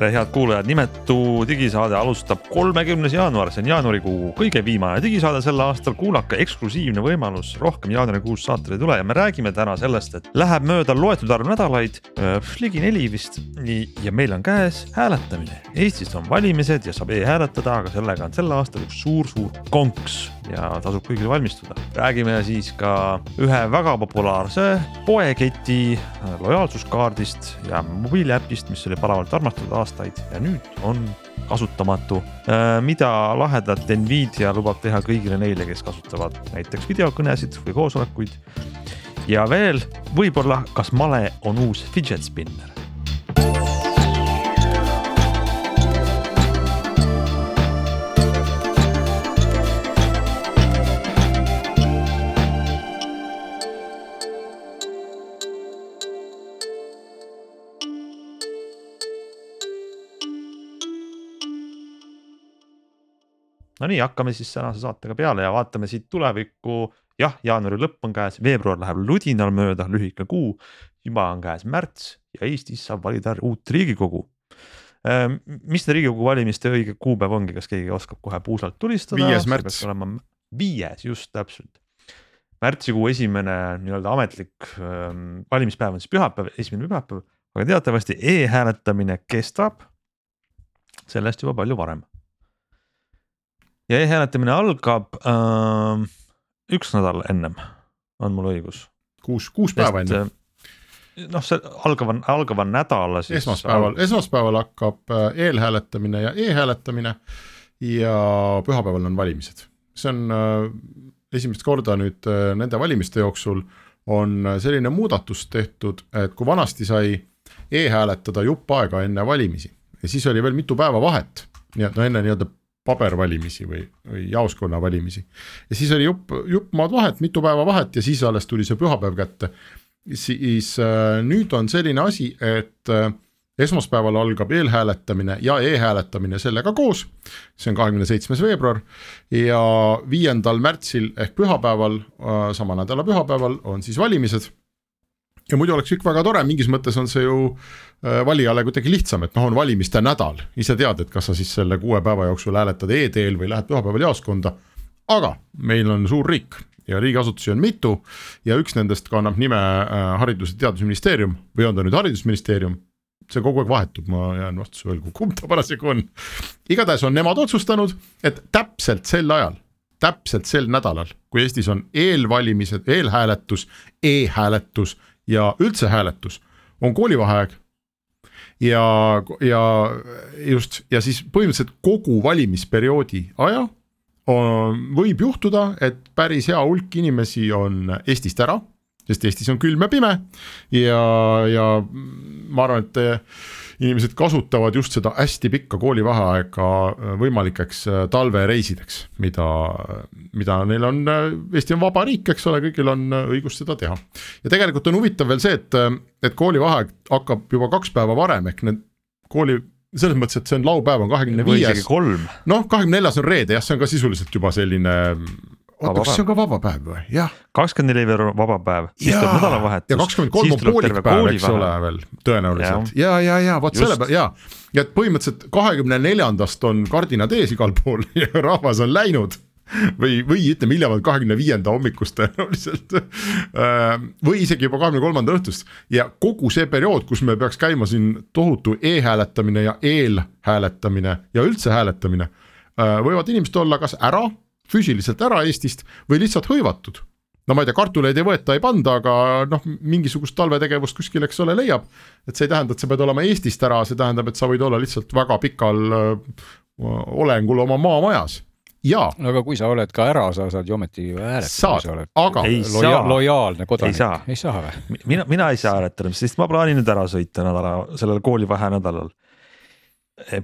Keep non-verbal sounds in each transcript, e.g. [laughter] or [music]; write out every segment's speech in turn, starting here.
tere, head kuulajad, nimetu digisaade alustab kolmekümnes jaanuar, see on jaanuarikuu kõige viimane digisaade sel aastal, kuulake eksklusiivne võimalus, rohkem jaanuarikuus saateid ei tule ja me räägime täna sellest, et läheb mööda loetud arv nädalaid, ligi neli vist. ja meil on käes hääletamine, Eestis on valimised ja saab e-hääletada, aga sellega on sel aastal üks suur-suur konks ja tasub kõigil valmistuda. räägime siis ka ühe väga populaarse poeketi lojaalsuskaardist ja mobiiliäpist, mis oli palavalt armastatud aastaid ja nüüd on kasutamatu. mida lahedat Nvidia lubab teha kõigile neile, kes kasutavad näiteks videokõnesid või koosolekuid. ja veel võib-olla, kas male on uus fidget spinner Nonii, hakkame siis tänase saatega peale ja vaatame siit tulevikku. jah, jaanuari lõpp on käes, veebruar läheb ludinal mööda, lühike kuu. juba on käes märts ja Eestis saab valida uut riigikogu. Ehm, mis see riigikogu valimiste õige kuupäev ongi, kas keegi oskab kohe puusalt tulistada? viies märts. viies, just täpselt. märtsikuu esimene nii-öelda ametlik ähm, valimispäev on siis pühapäev, esimene pühapäev, aga teatavasti e-hääletamine kestab sellest juba palju varem ja e-hääletamine algab äh, üks nädal ennem, on mul õigus. kuus, kuus päeva enne. Äh, noh, see algava, algava nädala siis. esmaspäeval, esmaspäeval hakkab äh, eelhääletamine ja e-hääletamine ja pühapäeval on valimised. see on äh, esimest korda nüüd äh, nende valimiste jooksul on selline muudatus tehtud, et kui vanasti sai e-hääletada jupp aega enne valimisi ja siis oli veel mitu päeva vahet, nii et no enne nii-öelda pabervalimisi või, või jaoskonna valimisi. ja siis oli jupp, jupp maad vahet, mitu päeva vahet ja siis alles tuli see pühapäev kätte. siis äh, nüüd on selline asi, et äh, esmaspäeval algab eelhääletamine ja e-hääletamine sellega koos. see on kahekümne seitsmes veebruar ja viiendal märtsil ehk pühapäeval äh,, sama nädala pühapäeval on siis valimised ja muidu oleks kõik väga tore, mingis mõttes on see ju valijale kuidagi lihtsam, et noh, on valimiste nädal, ise tead, et kas sa siis selle kuue päeva jooksul hääletad e-teel või lähed pühapäeval jaoskonda. aga meil on suur riik ja riigiasutusi on mitu ja üks nendest kannab nime äh, Haridus- ja Teadusministeerium või on ta nüüd Haridusministeerium see kogu aeg vahetub, ma jään vastuse võlgu, kumb ta parasjagu on. igatahes on nemad otsustanud, et täpselt sel ajal, täpselt sel nädalal, kui Eestis on eelvalimised, eelhääletus e, e-hääletus ja üldse hääletus on koolivaheaeg. Ja, ja just ja siis põhimõtteliselt kogu valimisperioodi aja on, võib juhtuda, et päris hea hulk inimesi on Eestist ära, sest Eestis on külm ja pime ja, ja ma arvan, et inimesed kasutavad just seda hästi pikka koolivaheaega äh, võimalikeks äh, talvereisideks, mida, mida neil on, Eesti on vaba riik, eks ole, kõigil on õigus seda teha. ja tegelikult on huvitav veel see, et, et koolivaheaeg hakkab juba kaks päeva varem, ehk need kooli selles mõttes, et see on laupäev on kahekümne viies. noh, kahekümne neljas on reede jah, see on ka sisuliselt juba selline oota, kas see on ka vaba päev või, jah. kakskümmend neli veebruar vaba päev, siis tuleb nädalavahetus. ja kakskümmend kolm on poolik päev, eks ole veel tõenäoliselt. Ja, ja, ja, vot selle peale ja, ja et põhimõtteliselt kahekümne neljandast on kardinad ees igal pool [laughs] ja rahvas on läinud. Või, või ütleme hiljemalt kahekümne viienda hommikust tõenäoliselt. Äh, või isegi juba kahekümne kolmanda õhtust. Ja kogu see periood, kus meil peaks käima siin tohutu e-hääletamine ja eelhääletamine ja üldse hääletamine, äh, võivad inimesed olla kas ära füüsiliselt ära Eestist või lihtsalt hõivatud. no ma ei tea, kartuleid ei võeta, ei panda, aga noh, mingisugust talvetegevust kuskil, eks ole, leiab. et see ei tähenda, et sa pead olema Eestist ära, see tähendab, et sa võid olla lihtsalt väga pikal olengul oma maamajas ja. no aga kui sa oled ka ära, sa saad ju ometi hääletada. saad, aga. Loja, lojaalne kodanik, ei saa, ei saa või? mina, mina ei saa hääletada, sest ma plaanin nüüd ära sõita nädala, sellel koolivahe nädalal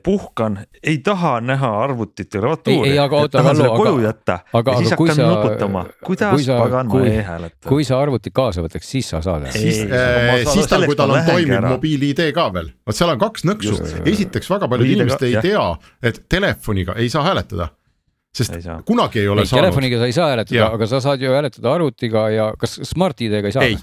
puhkan, ei taha näha arvutit ja klaviatuuri. ei, aga oota, Kallo, aga, koju jätta aga, ja siis hakkan sa, nuputama, kuidas pagan ma e-hääletan. kui sa arvuti kaasa võtaks, siis sa saad. siis, äh, siis tal, kui tal on toimiv mobiil-ID ka veel, vot seal on kaks nõksu, esiteks väga paljud inimesed ei tea, et telefoniga ei saa hääletada sest ei kunagi ei ole ei, saanud. Telefoniga sa ei saa hääletada, aga sa saad ju hääletada arvutiga ja kas Smart ID-ga ei saa? ei,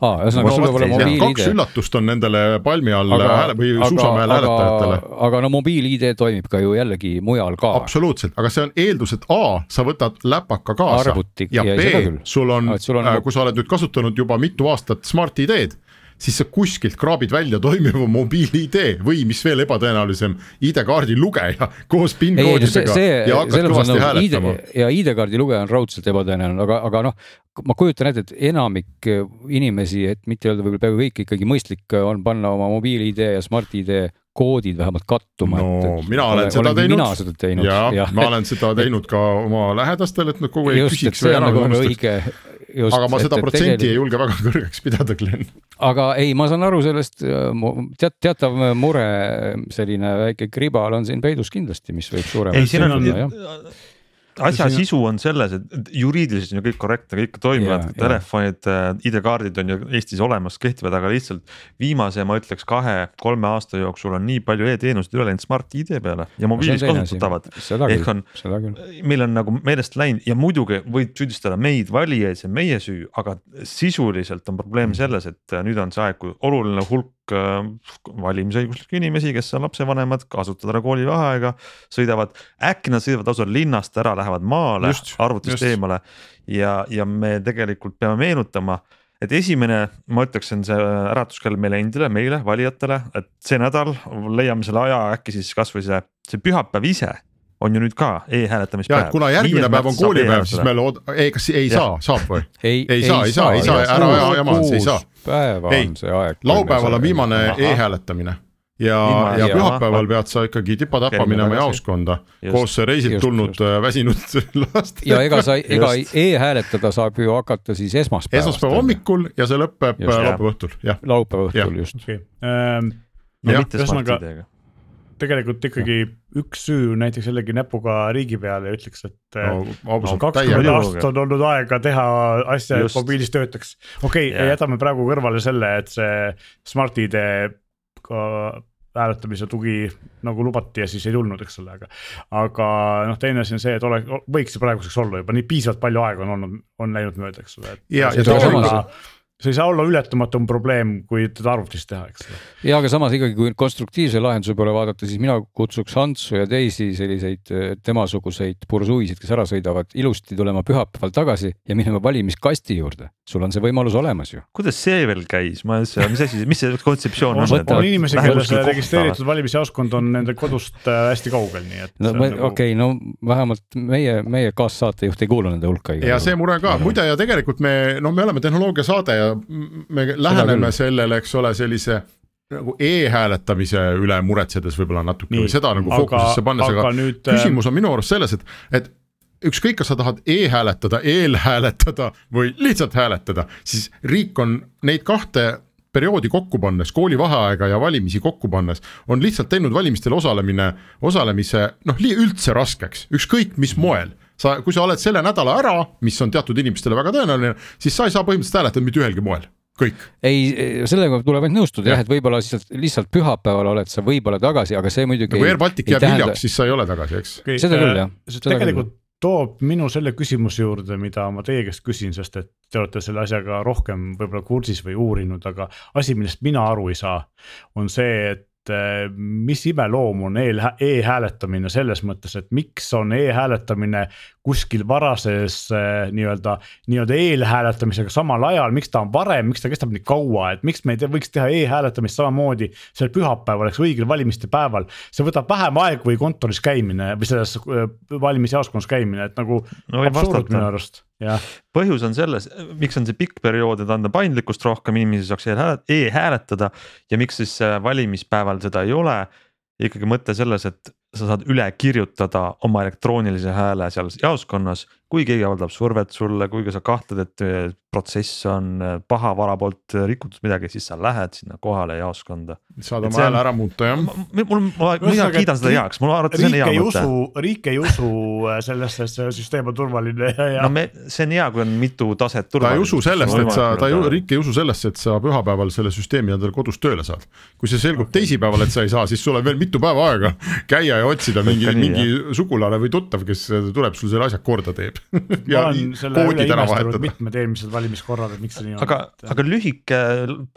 aa, ühesõnaga sul peab olema mobiil-ID. kaks üllatust on nendele palmi all aga, hääle või suusamäel hääletajatele. aga no mobiil-ID toimib ka ju jällegi mujal ka. absoluutselt, aga see on eeldus, et A, sa võtad läpaka kaasa Arvuti, ja, ja B, sul on, on, äh, kui sa oled nüüd kasutanud juba mitu aastat Smart ID-d siis sa kuskilt kraabid välja toimiva mobiil-ID või mis veel ebatõenäolisem, ID-kaardi lugeja koos PIN-koodidega ja hakkad kõvasti nagu hääletama. ja ID-kaardi lugeja on raudselt ebatõenäoline, aga, aga noh, ma kujutan ette, et enamik inimesi, et mitte öelda võib-olla peaaegu kõik ikkagi mõistlik on panna oma mobiil-ID ja Smart-ID koodid vähemalt kattuma. no et, mina olen, olen seda teinud. seda teinud. ja, ja ma olen seda teinud ka oma lähedastel, et nad kogu aeg küsiks või ära nagu unustaks. aga ma seda et, protsenti tegelikult... ei julge väga kõrgeks pidada, Glen. aga ei, ma saan aru sellest, teat-, teatav mure, selline väike kribal on siin peidus kindlasti, mis võib suurem. ei, siin on, asja siin... sisu on selles, et juriidiliselt on ju kõik korrektne, kõik toimivad, telefonid, äh, ID-kaardid on ju Eestis olemas, kehtivad, aga lihtsalt viimase, ma ütleks kahe-kolme aasta jooksul on nii palju e-teenuseid üle läinud Smart-ID peale ja mobiilis kasutatavad. ehk on, meil on nagu meelest läinud ja muidugi võib süüdistada meid, valijaid, see on meie süü, aga sisuliselt on probleem selles, et äh, nüüd on see aeg, kui oluline hulk Äh, valimisõiguslikke inimesi, kes on lapsevanemad, kasutada koolivaheaega, sõidavad, äkki nad sõidavad lausa linnast ära, lähevad maale arvutist eemale. Ja, ja me tegelikult peame meenutama et esimene, ma ütleks, on see äratuskell meile endile, meile, valijatele, et see nädal leiame selle aja äkki siis kasvõi see, see pühapäev ise on ju nüüd ka e-hääletamispäev. kuna järgmine päev on koolipäev, siis me lood-, ei, kas ei saa, saab või? ei, ei saa, ei saa, ei saa, ära aja jama, ei saa. päeva on see aeg. laupäeval on viimane e-hääletamine. Ja, ja pühapäeval pead sa ikkagi tipa-tapa minema jaoskonda. Koos reisilt just, tulnud just. Äh, väsinud [laughs] last. ja ega sa, ega e-hääletada saab ju hakata siis esmaspäevast. esmaspäeva hommikul ja see lõpeb äh, laupäeva õhtul, jah. laupäeva õhtul, just. Okay.. Ähm, no mitte Smartidega tegelikult ikkagi üks süü näiteks jällegi näpuga riigi peale ja ütleks, et no, no, kakskümmend aastat on olnud aega teha asja, et mobiilis töötaks. okei okay, yeah., jätame praegu kõrvale selle, et see Smart-ID hääletamise tugi nagu lubati ja siis ei tulnud, eks ole, aga. aga noh, teine asi on see, et ole, võiks see praeguseks olla juba nii piisavalt palju aega on olnud, on läinud mööda, eks ole. ja, ja tegelikult see ei saa olla ületamatum probleem, kui teda arvutis teha, eks ja aga samas ikkagi, kui konstruktiivse lahenduse poole vaadata, siis mina kutsuks Antsu ja teisi selliseid temasuguseid bursuisid, kes ära sõidavad, ilusti tulema pühapäeval tagasi ja minema valimiskasti juurde. sul on see võimalus olemas ju. kuidas see veel käis, ma üldse, mis asi, mis see kontseptsioon on? on, on inimesi, kelle registreeritud valimisjaoskond on nende kodust äh, hästi kaugel, nii et. no nagu... okei okay,, no vähemalt meie, meie kaassaatejuht ei kuulu nende hulka. ja see mure ka, muide ja tegelikult me, no me oleme tehnoloogiasaade ja me läheneme sellele, eks ole, sellise nagu e-hääletamise üle muretsedes võib-olla natuke Nii, või seda nagu fookusesse pannes, aga, aga nüüd, äh, küsimus on minu arust selles, et, et ükskõik, kas sa tahad e-hääletada, eelhääletada või lihtsalt hääletada, siis riik on neid kahte perioodi kokku pannes, koolivaheaega ja valimisi kokku pannes, on lihtsalt teinud valimistel osalemine, osalemise noh, üldse raskeks, ükskõik mis moel sa, kui sa oled selle nädala ära, mis on teatud inimestele väga tõenäoline, siis sa ei saa põhimõtteliselt hääletada mitte ühelgi moel kõik. ei, sellega tuleb ainult nõustuda jah ja,, et võib-olla lihtsalt, lihtsalt pühapäeval oled sa võib-olla tagasi, aga see muidugi. kui Air Baltic jääb tähenda... hiljaks, siis sa ei ole tagasi, eks okay,. seda küll jah. see tegelikult küll. toob minu selle küsimuse juurde, mida ma teie käest küsin, sest et te olete selle asjaga rohkem võib-olla kursis või uurinud, aga asi, millest mina aru ei saa, on see, et Eh, mis imeloom on e-hääletamine selles mõttes, et miks on e-hääletamine kuskil varases eh, nii-öelda, nii-öelda eelhääletamisega samal ajal, miks ta on varem, miks ta kestab nii kaua, et miks me ei te, võiks teha e-hääletamist samamoodi sel pühapäeval, eks õigel valimiste päeval. see võtab vähem aega kui kontoris käimine või selles eh, valimisjaoskonnas käimine, et nagu no, absurd minu arust põhjus on selles, miks on see pikk periood, et anda paindlikkust rohkem, inimesi saaks e-hääletada ja miks siis äh, valimispäeval seda ei ole. Ikkagi mõte selles, et sa saad üle kirjutada oma elektroonilise hääle seal jaoskonnas, kui keegi avaldab survet sulle, kui sa kahtled, et protsess on äh, pahavara poolt rikutud midagi, siis sa lähed sinna kohale jaoskonda. saad Et oma hääle ära muuta jah. mul, ma, mina kiidan seda heaks, mul arvates see on hea ei mõte usu, riik ei usu äh, sellesse, et see süsteem on turvaline ja, ja no me, see on hea, kui on mitu taset ta ei usu sellest, et sa, ta ei, riik ei usu sellesse, et sa pühapäeval selle süsteemi endale kodus tööle saad. kui see selgub teisipäeval, et sa ei saa, siis sul on veel mitu päeva aega käia ja otsida mingi mingi sugulane või tuttav, kes tuleb sul selle asja korda teeb. ma ja olen selle üle koodid ära imestanud vahetada. mitmed eelmised valimiskorrad, et miks see nii on. aga, aga lühike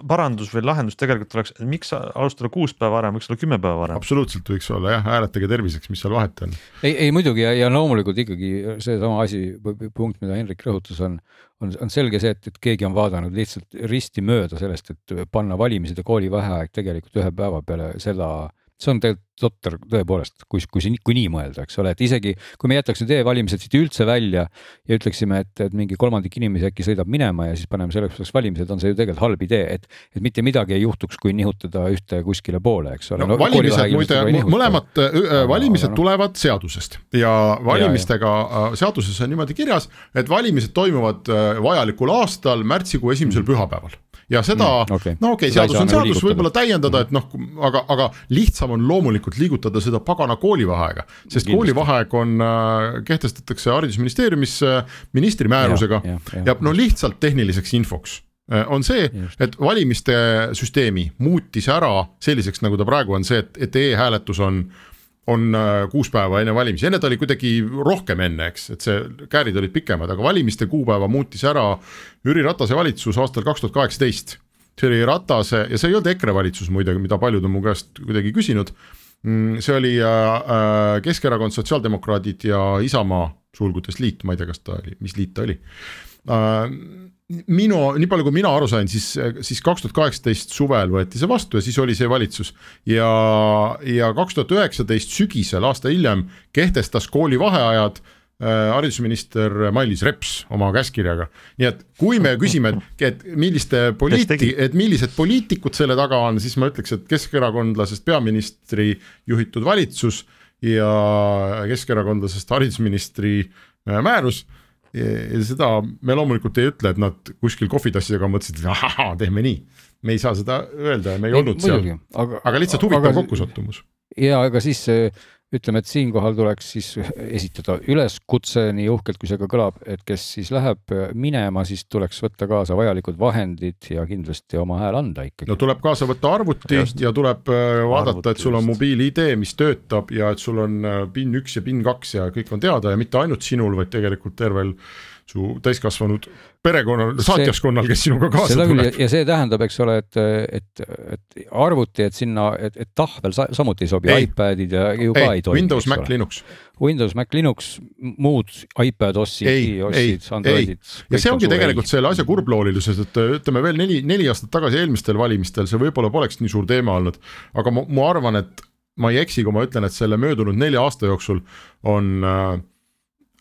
parandus või lahendus tegelikult oleks, miks alustada kuus päeva varem, võiks olla kümme päeva varem. absoluutselt võiks olla jah, hääletage terviseks, mis seal vahet on. ei, ei muidugi ja, ja loomulikult ikkagi seesama asi, punkt, mida Henrik rõhutas, on, on, on selge see, et, et keegi on vaadanud lihtsalt risti mööda sellest, et panna valimised ja koolivaheaeg tegelikult ühe päeva peale seda, see on tegelikult totter tõepoolest, kui, kui see, kui nii mõelda, eks ole, et isegi kui me jätaks need e-valimised siit üldse välja ja ütleksime, et, et mingi kolmandik inimesi äkki sõidab minema ja siis paneme selleks ajaks valimised, on see ju tegelikult halb idee, et, et mitte midagi ei juhtuks, kui nihutada ühte kuskile poole, eks ole. No, valimised muide, mõlemad valimised noh. tulevad seadusest. Ja valimistega äh, seaduses on niimoodi kirjas, et valimised toimuvad vajalikul aastal märtsikuu esimesel pühapäeval ja seda Mm, okei. no okei okay,, seadus on nagu seadus, võib-olla täiendada, et noh, aga, aga lihtsam on loomulikult liigutada seda pagana koolivaheaega, sest Kindlasti. koolivaheaeg on, kehtestatakse haridusministeeriumis äh, ministri määrusega Ja, ja, ja, ja. no lihtsalt tehniliseks infoks äh, on see, et valimiste süsteemi muutis ära selliseks, nagu ta praegu on see, et, et e-hääletus on on äh, kuus päeva enne valimisi, enne ta oli kuidagi rohkem enne, eks, et see käärid olid pikemad, aga valimiste kuupäeva muutis ära Jüri Ratase valitsus aastal kaks tuhat kaheksateist. see oli Ratase ja see ei olnud EKRE valitsus muide, mida paljud on mu käest kuidagi küsinud. see oli äh, äh, Keskerakond, Sotsiaaldemokraadid ja Isamaa sulgudes liit, ma ei tea, kas ta oli, mis liit ta oli minu, nii palju kui mina aru sain, siis, siis kaks tuhat kaheksateist suvel võeti see vastu ja siis oli see valitsus. Ja, ja kaks tuhat üheksateist sügisel, aasta hiljem kehtestas koolivaheajad äh, haridusminister Mailis Reps oma käskkirjaga. nii et kui me küsime, et, milliste poliiti- et millised poliitikud selle taga on, siis ma ütleks, et keskerakondlasest peaministri juhitud valitsus ja keskerakondlasest haridusministri äh, määrus seda me loomulikult ei ütle, et nad kuskil kohvitassidega mõtlesid, et ahaa, teeme nii. me ei saa seda öelda ja me ei olnud seal, aga, aga lihtsalt huvitav kokkusattumus. ja aga siis ütleme, et siinkohal tuleks siis esitada üleskutse, nii uhkelt kui see ka kõlab, et kes siis läheb minema, siis tuleks võtta kaasa vajalikud vahendid ja kindlasti oma hääl anda ikkagi no tuleb kaasa võtta arvuti Just. ja tuleb äh, vaadata, et sul on mobiil-ID, mis töötab ja et sul on äh, PIN üks ja PIN kaks ja kõik on teada ja mitte ainult sinul, vaid tegelikult tervel su täiskasvanud perekonnal, saatjaskonnal, kes sinuga kaasa tuleb. ja see tähendab, eks ole, et, et, et arvuti, et sinna, et, et tahvel sa, samuti ei sobi, Ei. iPadid ja ju ka ei, ei, toimi. Windows, Mac, Linux Windows, Mac, Linux, muud iPad OS-id, Ei, iOS-id, ei, Androidid. ja see ongi tegelikult selle asja kurblooliluses, et äh, ütleme veel neli, neli aastat tagasi eelmistel valimistel see võib-olla poleks nii suur teema olnud, aga ma, ma arvan, et ma ei eksi, kui ma ütlen, et selle möödunud nelja aasta jooksul on äh,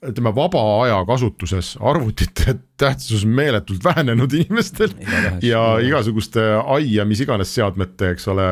ütleme, vaba aja kasutuses arvutite tähtsus meeletult vähenenud inimestel ja igasuguste ai ja mis iganes seadmete, eks ole,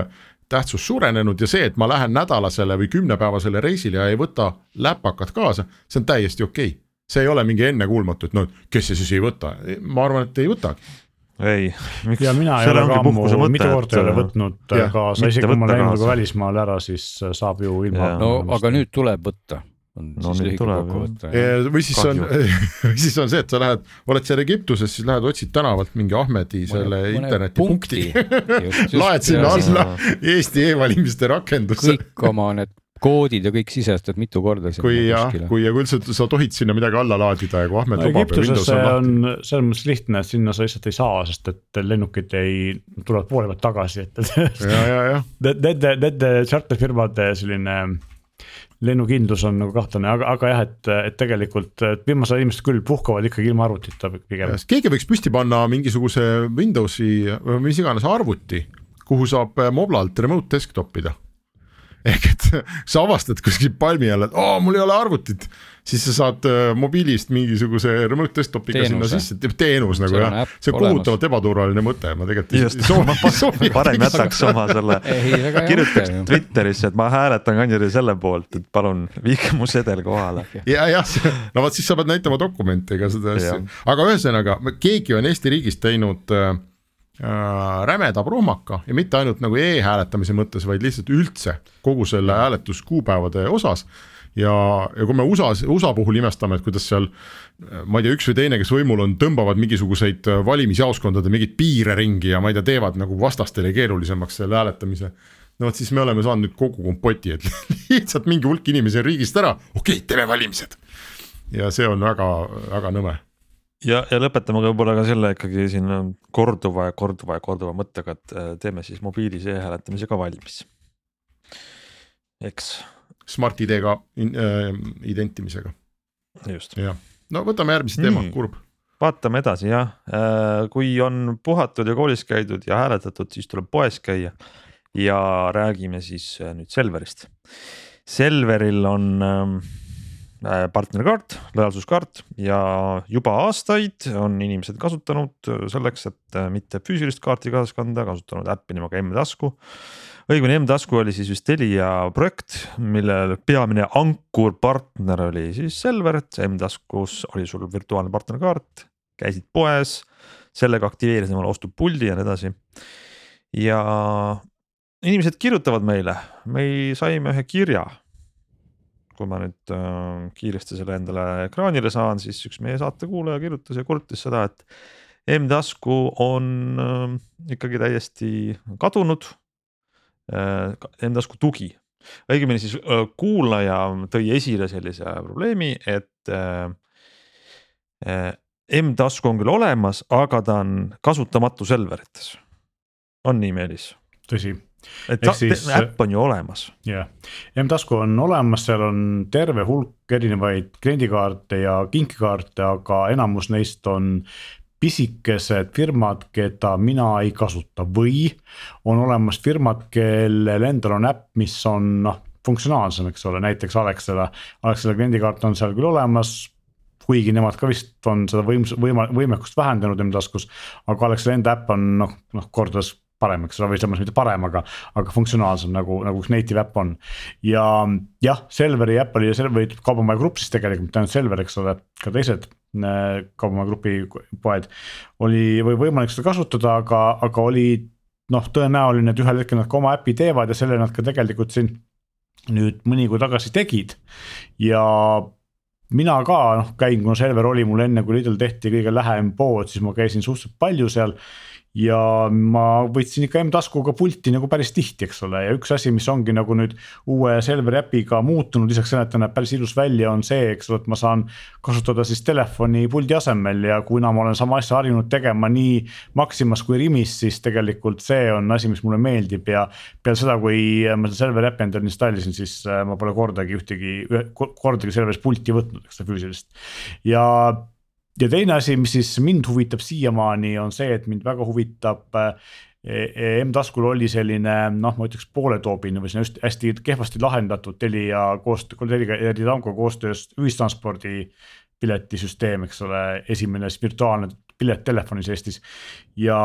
tähtsus suurenenud ja see, et ma lähen nädalasele või kümnepäevasele reisile ja ei võta läpakat kaasa, see on täiesti okei. okay. see ei ole mingi ennekuulmatu, et no kes see siis ei võta, ma arvan, et ei võtagi. ei, miks. ja mina ei ole ka ammu mitu korda ei ole võtnud Jah, äh, kaasa, isegi kui ma läinud nagu välismaale ära, siis äh, saab ju ilma no aga nüüd tuleb võtta, on No siis lühike kokkuvõte. või siis on, [laughs] või siis on see, et sa lähed, oled seal Egiptuses, siis lähed otsid tänavalt mingi Ahmedi selle internetipunkti, laed sinna alla Eesti e-valimiste rakenduse. kõik oma need koodid ja kõik sisestad mitu korda kui jah, kui ja kui üldse sa tohid sinna midagi alla laadida ja kui Ahmed lubab Egiptuses see on selles mõttes lihtne, et sinna sa lihtsalt ei saa, sest et lennukid ei, tulevad poole pealt tagasi, et, et ja, ja, ja [laughs] nende, nende charterfirmade selline lennukindlus on nagu kahtlane, aga, aga jah, et, et tegelikult et viimased inimesed küll puhkavad ikkagi ilma arvutita pigem. keegi võiks püsti panna mingisuguse Windowsi või mis iganes arvuti, kuhu saab moblalt remote desktop ida. Ehk et sa avastad kuskil palmi all, et aa, mul ei ole arvutit. siis sa saad äh, mobiilist mingisuguse remote desktopiga sinna sisse, teenus nagu jah, see on kohutavalt ebaturvaline mõte, ma tegelikult ei soovi, [laughs] soovi. [laughs] parem jätaks oma selle [laughs] kirjutaks. Twitterisse, et ma hääletan kandidaadi selle poolt, et palun viige mu sedel kohale. ja, jah, no vot siis sa pead näitama dokumente ega seda asja aga ühesõnaga keegi on Eesti riigis teinud äh, rämeda prohmaka ja mitte ainult nagu e-hääletamise mõttes, vaid lihtsalt üldse kogu selle hääletuskuupäevade osas ja, ja kui me USA-s, USA puhul imestame, et kuidas seal ma ei tea, üks või teine, kes võimul on, tõmbavad mingisuguseid äh, valimisjaoskondade mingeid piire ringi ja ma ei tea, teevad nagu vastastele keerulisemaks selle hääletamise no vot siis me oleme saanud nüüd kogu kompoti, et [laughs] lihtsalt mingi hulk inimesi on riigist ära, okei okay,, teeme valimised. ja see on väga, väga nõme. ja, ja lõpetame võib-olla ka selle ikkagi siin on korduva ja korduva ja korduva mõttega, et äh, teeme siis mobiilis e-hääletamise ka valmis. eks, Smart ID-ga äh, identimisega, just. jah. no võtame järgmise teema Nii., kurb. vaatame edasi jah, kui on puhatud ja koolis käidud ja hääletatud, siis tuleb poes käia ja räägime siis äh, nüüd Selverist. Selveril on äh, partnerkaart, lojaalsuskaart ja juba aastaid on inimesed kasutanud selleks, et äh, mitte füüsilist kaarti kaasas kanda, kasutanud äppi nimega M-tasku. õigemini M-tasku oli siis vist Telia projekt, millel peamine ankurpartner oli siis Selver, et M-taskus oli sul virtuaalne partnerkaart, käisid poes, sellega aktiveerisid omale ostupuldi ja nii edasi. ja inimesed kirjutavad meile, me saime ühe kirja. Kui ma nüüd äh, kiiresti selle endale ekraanile saan, siis üks meie saate kuulaja kirjutas ja kurtis seda, et M-tasku on äh, ikkagi täiesti kadunud äh,. M-tasku tugi, õigemini siis äh, kuulaja tõi esile sellise probleemi, et äh, äh, M-tasku on küll olemas, aga ta on kasutamatu Selverites. on nii, Meelis? tõsi, et siis- äpp on ju olemas, jah. M-tasku on olemas, seal on terve hulk erinevaid kliendikaarte ja kinkekaarte, aga enamus neist on pisikesed firmad, keda mina ei kasuta või on olemas firmad, kellel endal on äpp, mis on noh, funktsionaalsem, eks ole, näiteks Alexela. Alexela kliendikaart on seal küll olemas kuigi nemad ka vist on seda võims-, võima-, võimekust vähendanud enda taskus. aga Alexela enda äpp on noh, noh kordades parem, eks ole, või mõttes mitte parem, aga, aga funktsionaalsem nagu, nagu üks native äpp on. ja jah, Selveri äpp oli, Selveri kaubamaja grupp siis tegelikult, mitte ainult Selver, eks ole, ka teised äh, kaubamaja grupi poed. oli või võimalik seda kasutada, aga, aga oli noh, tõenäoline, et ühel hetkel nad ka oma äpi teevad ja selle nad ka tegelikult siin nüüd mõni kuu tagasi tegid ja mina ka noh, käin, kuna Selver oli mul enne, kui Lidl tehti kõige lähem pood, siis ma käisin suhteliselt palju seal. Ja ma võtsin ikka M-taskuga pulti nagu päris tihti, eks ole, ja üks asi, mis ongi nagu nüüd uue Selveri äpiga muutunud, lisaks sellele, et ta näeb päris ilus välja, on see, eks ole, et ma saan kasutada siis telefoni puldi asemel. Ja kuna ma olen sama asja harjunud tegema nii Maximas kui Rimis, siis tegelikult see on asi, mis mulle meeldib. Ja peale seda, kui ma seda Selveri äppi endale installisin, siis äh, ma pole kordagi ühtegi, kordagi Selveris pulti võtnud, eks ole, füüsilist. ja, ja teine asi, mis siis mind huvitab siiamaani, on see, et mind väga huvitab äh, M-taskul oli selline noh, ma ütleks pooletoobine või selline just hästi kehvasti lahendatud Telia koostöö, Telia ja Danko koostöös ühistranspordi piletisüsteem, eks ole, esimene siis virtuaalne pilet telefonis Eestis. ja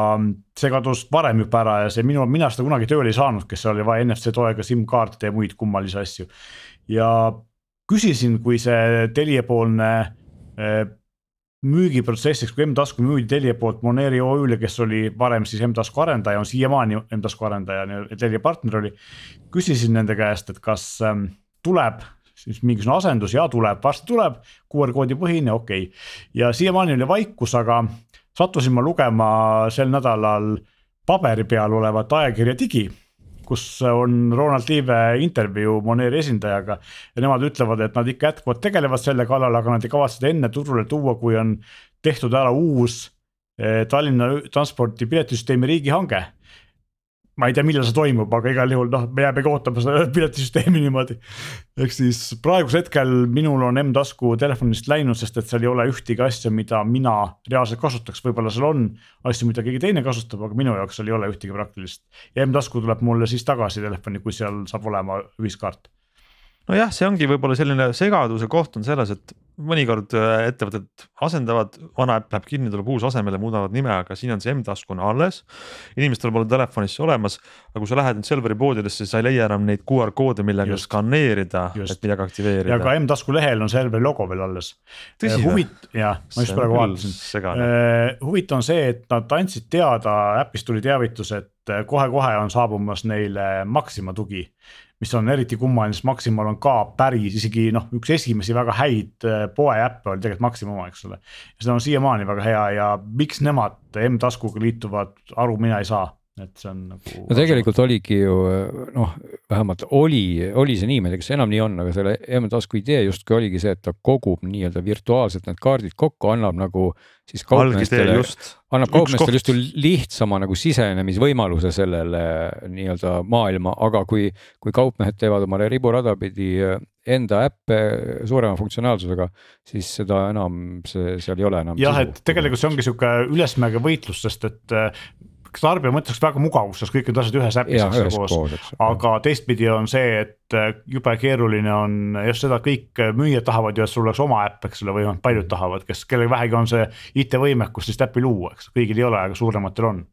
see kadus varem juba ära ja see minu, mina seda kunagi tööle ei saanudki, seal oli vaja NFC toega SIM-kaarte ja muid kummalisi asju. ja küsisin, kui see Telia poolne eh, müügiprotsessiks, kui M-tasku müüdi Telia poolt Moneri OÜ-le, kes oli varem siis M-tasku arendaja, on siiamaani M-tasku arendaja, Telia partner oli. küsisin nende käest, et kas ähm, tuleb siis mingisugune asendus ja tuleb, varsti tuleb, QR koodi põhine, okei okay.. ja siiamaani oli vaikus, aga sattusin ma lugema sel nädalal paberi peal olevat ajakirja Digi kus on Ronald Liive intervjuu Moneri esindajaga ja nemad ütlevad, et nad ikka jätkuvalt tegelevad selle kallal, aga nad ei kavatse seda enne turule tuua, kui on tehtud ära uus eh, Tallinna transpordi piletisüsteemi riigihange. Ma ei tea, millal see toimub, aga igal juhul noh, me jäämegi ootama seda [laughs] piletisüsteemi niimoodi. ehk siis praegusel hetkel minul on M-tasku telefonist läinud, sest et seal ei ole ühtegi asja, mida mina reaalselt kasutaks, võib-olla seal on asju, mida keegi teine kasutab, aga minu jaoks seal ei ole ühtegi praktilist. ja M-tasku tuleb mulle siis tagasi telefoni, kui seal saab olema ühiskaart nojah, see ongi võib-olla selline segaduse koht on selles, et mõnikord äh, ettevõtted asendavad, vana äpp läheb kinni, tuleb uus asemele, muudavad nime, aga siin on see M-tasku on alles. inimestel pole telefonis olemas, aga kui sa lähed nüüd Selveri poodidesse, sa ei leia enam neid QR koode, millega just, skaneerida, et midagi aktiveerida. ja ka M-tasku lehel on Selveri logo veel alles. või? Huvit-, jah, ma just praegu vaatasin. huvitav on see, et nad andsid teada, äpist tuli teavitus, et kohe-kohe on saabumas neile Maxima tugi mis on eriti kummaline, sest Maximal on ka päris isegi noh, üks esimesi väga häid äh, poeäppe oli tegelikult Maxima eks ole. seda on siiamaani väga hea ja miks nemad M-taskuga liituvad, aru mina ei saa et see on nagu. no tegelikult oligi ju noh, vähemalt oli, oli see niimoodi, kas enam nii on, aga selle M-tasku idee justkui oligi see, et ta kogub nii-öelda virtuaalselt need kaardid kokku, annab nagu siis kaupmeestele, annab kaupmeestele just lihtsama nagu sisenemisvõimaluse sellele nii-öelda maailma, aga kui, kui kaupmehed teevad omale riburada pidi enda äppe suurema funktsionaalsusega, siis seda enam see seal ei ole enam. jah, et tegelikult see ongi sihuke ülesmäge võitlus, sest et tarbija mõttes väga mugavus, sest kõik need asjad ühes äpis eks ole koos, aga teistpidi on see, et jube keeruline on just seda, kõik müüjad tahavad ju, et sul oleks oma äpp, eks ole, või noh, paljud tahavad, kes, kellel vähegi on see IT-võimekus sellist äppi luua, eks kõigil ei ole, aga suurematel on.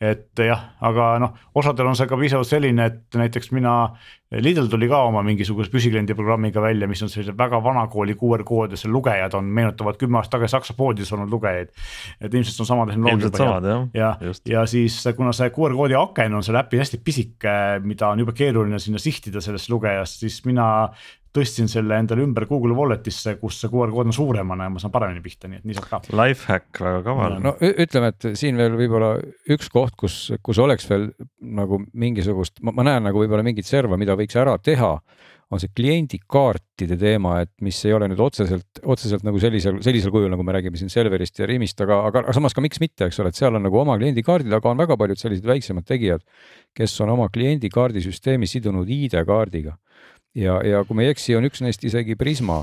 et jah, aga noh, osadel on see ka piisavalt selline, et näiteks mina Lidl tuli ka oma mingisuguse püsikliendi programmiga välja, mis on sellise väga vanakooli QR kood ja seal lugejad on, meenutavad kümme aastat tagasi Saksa poodides olnud lugejaid. et ilmselt on sama tehnoloogia. ilmselt samad jah. ja, ja, ja siis kuna see QR koodi aken on seal äpis hästi pisike, mida on jube keeruline sinna sihtida sellest lugejast, siis mina tõstsin selle endale ümber Google Walletisse, kus see QR kood on suuremana ja ma saan paremini pihta, nii et nii saab ka. Lifehack, väga kaval. no ütleme, et siin veel võib-olla üks koht, kus, kus oleks veel nagu mingisugust, ma näen nagu võib-olla mingit serva, mida võiks ära teha on see kliendikaartide teema, et mis ei ole nüüd otseselt, otseselt nagu sellisel, sellisel kujul, nagu me räägime siin Selverist ja Rimist, aga, aga, aga samas ka miks mitte, eks ole, et seal on nagu oma kliendikaardid, aga on väga paljud sellised väiksemad tegijad, kes on oma kliendikaardisüsteemi sidunud ID-kaardiga ja, ja kui ma ei eksi, on üks neist isegi Prisma,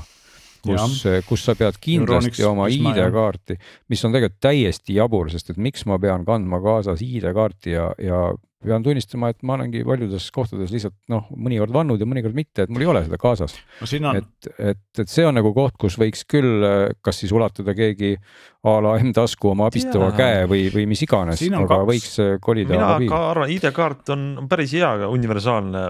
kus, kus sa pead kindlasti oma ID-kaarti, mis on tegelikult täiesti jabur, sest et miks ma pean kandma kaasas ID-kaarti ja, ja pean tunnistama, et ma olengi paljudes kohtades lihtsalt noh, mõnikord vannud ja mõnikord mitte, et mul ei ole seda kaasas no,. On... et, et, et see on nagu koht, kus võiks küll kas siis ulatada keegi a la M-tasku oma abistava ja. käe või, või mis iganes, aga kaks. võiks kolida. mina ka arvan, ID-kaart on päris hea universaalne.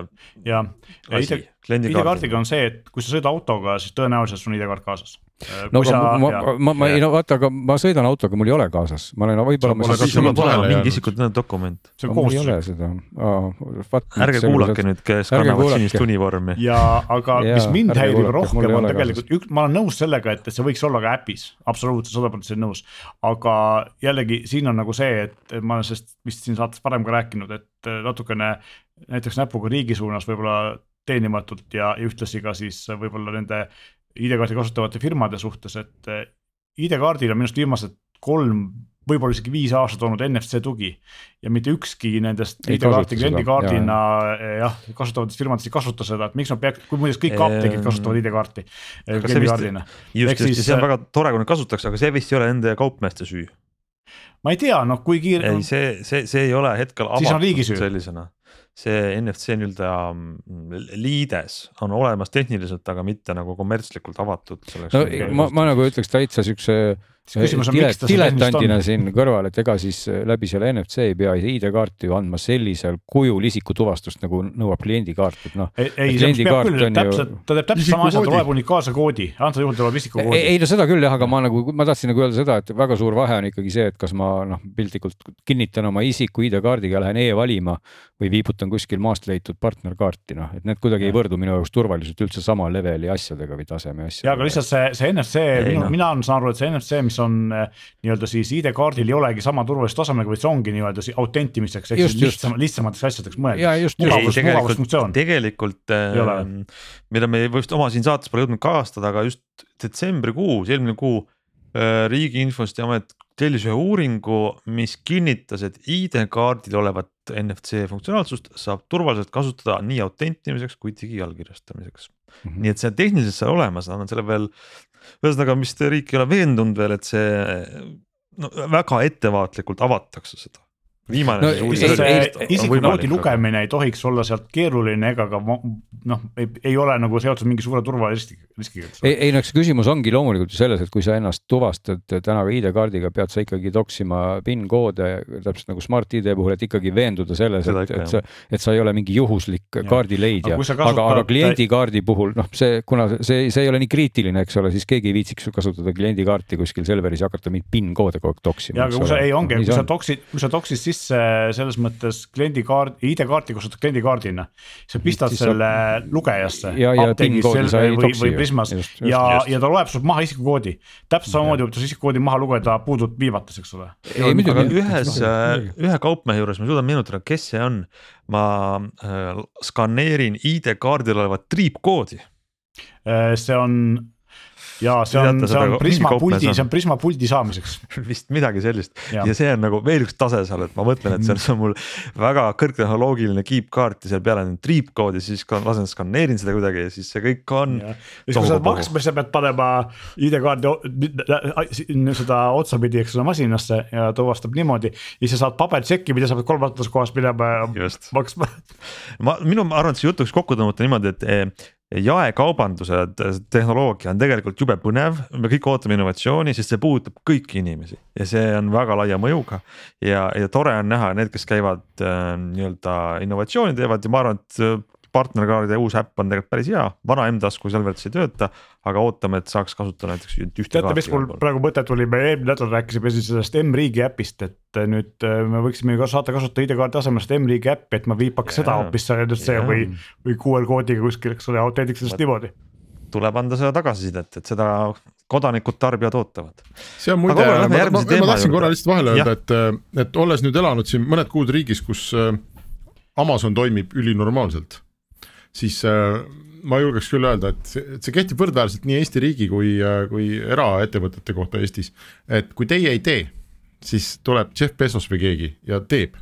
ja, ja ID-kaardiga on see, et kui sa sõidad autoga, siis tõenäoliselt sul on ID-kaart kaasas Äh, no aga sa, ma, ma, ma, ei no vaata, aga ma sõidan autoga, mul ei ole kaasas, ma olen võib-olla. sul peab olema mingi isikute dokument. see on kohustus. ei ole seda oh,. ärge kuulake nüüd, kes kannavad sinist univormi. ja, aga ja, mis mind häirib rohkem on tegelikult üks, ma olen nõus sellega, et, et see võiks olla ka äpis, absoluutselt sada protsenti nõus. aga jällegi siin on nagu see, et ma olen sellest vist siin saates varem ka rääkinud, et natukene näiteks näpuga riigi suunas võib-olla teenimatult ja, ja ühtlasi ka siis võib-olla nende ID-kaarti kasutavate firmade suhtes, et eh, ID-kaardil on minu arust viimased kolm, võib-olla isegi viis aastat olnud NFC tugi. ja mitte ükski nendest ID-kaarti kliendikaardina eh, jah, kasutavatest firmadest ei kasuta seda, et miks nad peaks, kui muideks kõik apteegid kasutavad ID-kaarti kliendikaardina. just, just ja see on väga tore, kui nad kasutaks, aga see vist ei ole nende kaupmeeste süü. ma ei tea, noh, kui kiire. ei, see, see, see ei ole hetkel avatud sellisena see NFC nii-öelda mm, liides on olemas tehniliselt, aga mitte nagu kommertslikult avatud. no ma, ma nagu ütleks täitsa siukse diletandina siin kõrval, et ega siis äh, läbi selle NFC ei pea ID-kaarti ju andma sellisel kujul isikutuvastust, nagu nõuab kliendikaart, et noh. ei, see peab küll täpselt, ta teeb täpselt sama asja, ta loeb unikaalse koodi, antud juhul ta loeb isikukoodi. ei, no seda küll jah, aga ma nagu, ma tahtsin nagu öelda seda, et väga suur vahe on ikkagi see, et kas ma noh, piltlikult kinnitan oma isiku ID-kaardiga, lähen e-valima või viibutan kuskil maast leitud partnerkaarti, noh, et need kuidagi ja. ei võrdu minu jaoks turvaliselt üldse sama leveli asjadega või taseme asjadega. ja aga lihtsalt see, see NFC, minu, mina saan aru, et see NFC, mis on äh, nii-öelda siis ID-kaardil ei olegi sama turvalise tasemega, vaid see ongi nii-öelda autentimiseks ehk siis lihtsam, lihtsamateks asjadeks mõeldud. mugavus, mugavusfunktsioon. tegelikult äh, mida me just oma siin saates pole jõudnud kajastada, aga just detsembrikuus, eelmine kuu äh, Riigi Infosti Amet tellis ühe uuringu, mis kinnitas, et ID-kaardil olevat NFC funktsionaalsust saab turvaliselt kasutada nii autentimiseks kui digiallkirjastamiseks mm. -hmm. nii et see on tehniliselt seal olemas, nad on selle veel, ühesõnaga vist riik ei ole veendunud veel, et see no väga ettevaatlikult avatakse seda viimane no, isikukoodi lugemine ei tohiks olla sealt keeruline ega ka noh, ei ole nagu seotud mingi suure turvariskiga. ei, ei no eks küsimus ongi loomulikult ju selles, et kui sa ennast tuvastad täna ka ID-kaardiga, pead sa ikkagi toksima PIN koode täpselt nagu Smart-ID puhul, et ikkagi veenduda selles, et, et sa, et sa ei ole mingi juhuslik kaardi leidja. aga, kasutad... aga, aga kliendikaardi puhul noh, see, kuna see, see ei ole nii kriitiline, eks ole, siis keegi ei viitsiks kasutada kliendikaarti kuskil Selveris ja hakata mingeid PIN koode kogu aeg toksima. ja aga kui sa, ei ongi, kui sa toksid, kui sa toksid sisse sisse selles mõttes kliendikaart, ID-kaarti kasutad kliendikaardina. sa pistad siis selle saab... lugejasse. või, või Prismas just, just, ja, ja ta loeb sult maha isikukoodi. täpselt samamoodi võib ta isikukoodi maha lugeda puudut viivates, eks ole. aga ühes, ühe kaupmehe juures ma suudan meenutada, kes see on. ma äh, skaneerin ID-kaardil olevat triipkoodi äh, see on ja see on, see on Prisma puldi, see on Prisma puldi saamiseks. [laughs] vist midagi sellist ja. ja see on nagu veel üks tase seal, et ma mõtlen, et see on, see on mul väga kõrgtehnoloogiline kiipkaart ja seal peal on triipkood ja siis lasen skaneerin seda kuidagi ja siis see kõik on. ja siis kui sa oled maksmas, sa pead panema ID-kaardi seda otsapidi, eks ole, masinasse ja tuvastab niimoodi. ja siis sa saad pabertšeki, mida sa pead kolmandas kohas minema maksma. ma, minu arvates jutuks kokku tõmmata niimoodi, et eh, jaekaubanduse tehnoloogia on tegelikult jube põnev, me kõik ootame innovatsiooni, sest see puudutab kõiki inimesi ja see on väga laia mõjuga. ja, ja tore on näha need, kes käivad äh, nii-öelda innovatsiooni teevad ja ma arvan, et äh, partnerkaardide uus äpp on tegelikult päris hea, vana M-tasku Selvertis ei tööta, aga ootame, et saaks kasutada näiteks ühte. teate, mis mul praegu mõte tuli, me eelmine nädal rääkisime siis sellest M-riigi äpist, et nüüd äh, me võiksime ju saata kasutada ID-kaardi asemel seda M-riigi äppi, et ma viipaks yeah. seda hoopis NSC või, või QR koodiga kuskil, eks ole, autendiks sellest niimoodi tuleb anda seda tagasisidet, et seda kodanikud, tarbijad ootavad. see on muide, ma, ma, ma, ma tahtsin korra lihtsalt vahele öelda, et, et olles nüüd elanud siin mõned kuud riigis, kus Amazon toimib ülinormaalselt siis äh, ma julgeks küll öelda, et see, kehtib võrdväärselt nii Eesti riigi kui, äh, kui eraettevõtete kohta Eestis. et kui teie ei tee, siis tuleb Jeff Bezos või keegi ja teeb,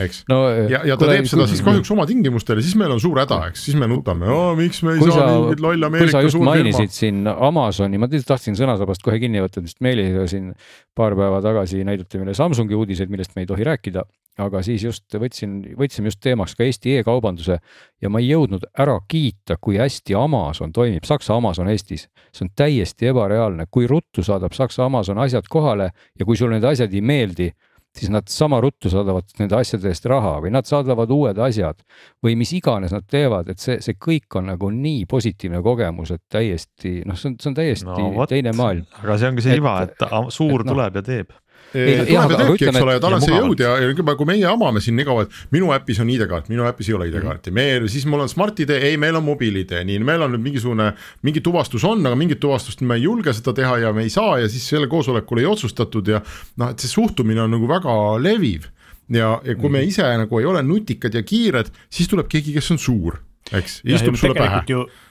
eks no,. ja, ja ta teeb seda siis kahjuks oma tingimustel ja siis meil on suur häda, eks, siis me nutame, miks me ei saa sa, mingit loll Ameerika suurfirma. siin Amazoni, ma tahtsin sõnasabast kohe kinni võtta, sest Meelis siin paar päeva tagasi näidati meile Samsungi uudiseid, millest me ei tohi rääkida aga siis just võtsin, võtsime just teemaks ka Eesti e-kaubanduse ja ma ei jõudnud ära kiita, kui hästi Amazon toimib, Saksa Amazon Eestis. see on täiesti ebareaalne, kui ruttu saadab Saksa Amazon asjad kohale ja kui sulle need asjad ei meeldi, siis nad sama ruttu saadavad nende asjade eest raha või nad saadavad uued asjad või mis iganes nad teevad, et see, see kõik on nagu nii positiivne kogemus, et täiesti noh, see on, see on täiesti no, võt, teine maailm. aga see ongi see iva, et suur et, no, tuleb ja teeb ja teebki, eks ole, ja on see jõud ja, ja kui meie amame siin nii kaua, et minu äpis on ID-kaart, minu äpis ei ole ID-kaarti, me, siis mul on Smart-ID, ei, meil on mobiil-ID, nii, meil on nüüd mingisugune, mingi tuvastus on, aga mingit tuvastust me ei julge seda teha ja me ei saa ja siis sellel koosolekul ei otsustatud ja noh, et see suhtumine on nagu väga leviv. Ja, ja kui me ise nagu ei ole nutikad ja kiired, siis tuleb keegi, kes on suur, eks, istub sulle pähe.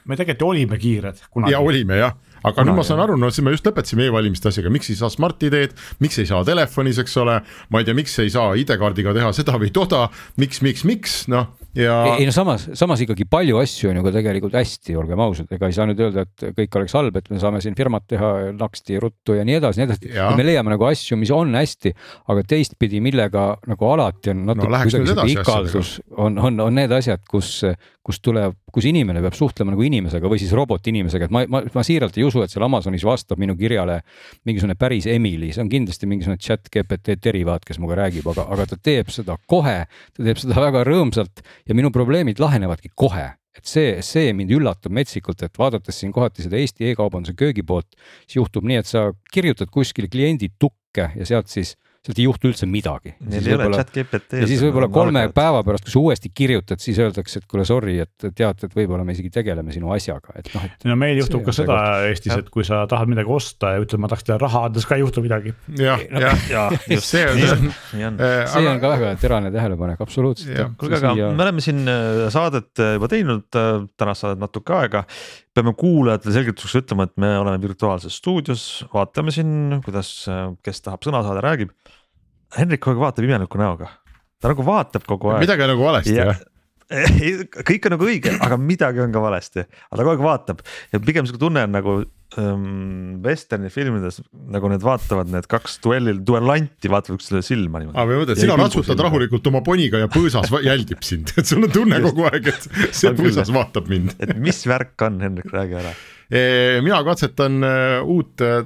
me tegelikult ju olime kiired kunagi. ja olime jah aga Kuna, nüüd ma saan aru, no siis me just lõpetasime e-valimiste asjaga, miks ei saa Smart-ID-d, miks ei saa telefonis, eks ole, ma ei tea, miks ei saa ID-kaardiga teha seda või toda, miks, miks, miks, noh ja. ei no samas, samas ikkagi palju asju on ju ka tegelikult hästi, olgem ausad, ega ei saa nüüd öelda, et kõik oleks halb, et me saame siin firmat teha naksti, ruttu ja nii edasi, nii edasi. me leiame nagu asju, mis on hästi, aga teistpidi, millega nagu alati on natuke no, kuidagi sihuke ikaldus, on, on, on need asjad, kus, kus tuleb, kus inimene peab suhtlema nagu inimesega või siis robotinimesega, et ma, ma, ma siiralt ei usu, et seal Amazonis vastab minu kirjale mingisugune päris Emily, see on kindlasti mingisugune chat GPT derivaat, kes minuga räägib, aga, aga ta teeb seda kohe, ta teeb seda väga rõõmsalt ja minu probleemid lahenevadki kohe. Et see, see mind üllatab metsikult, et vaadates siin kohati seda Eesti e-kaubanduse köögi poolt, siis juhtub nii, et sa kirjutad kuskile kliendi tukke ja sealt siis sealt ei juhtu üldse midagi. Neil ei ole chat GPT. ja siis võib-olla kolme arved. päeva pärast, kui sa uuesti kirjutad, siis öeldakse, et kuule, sorry, et teate, et võib-olla me isegi tegeleme sinu asjaga, et noh, et. no meil juhtub ka seda Eestis, et kui sa tahad midagi osta ja ütled, ma tahaks teile raha anda, siis ka ei juhtu midagi. jah, jah, just see on, see on, see on ka väga terane tähelepanek, absoluutselt. kuulge, aga me oleme siin äh, saadet äh, juba teinud, äh, tänast saadet natuke aega peame kuulajatele selgituseks ütlema, et me oleme virtuaalses stuudios, vaatame siin, kuidas, kes tahab sõna saada, räägib. Henrik kogu aeg vaatab imeliku näoga. ta nagu vaatab kogu aeg. midagi on nagu valesti Ja- jah? [laughs] kõik on nagu õige, aga midagi on ka valesti, aga ta kogu aeg vaatab ja pigem sihuke tunne on nagu vesterni filmides nagu need vaatavad need kaks duellil, duellanti vaatavad üksteisele silma niimoodi. Ja sina ei pilgu ratsutad silma. rahulikult oma poniga ja põõsas jälgib sind, et sul on tunne kogu aeg, et see põõsas vaatab mind. et mis värk on, Hendrik, räägi ära. mina katsetan äh, uut äh,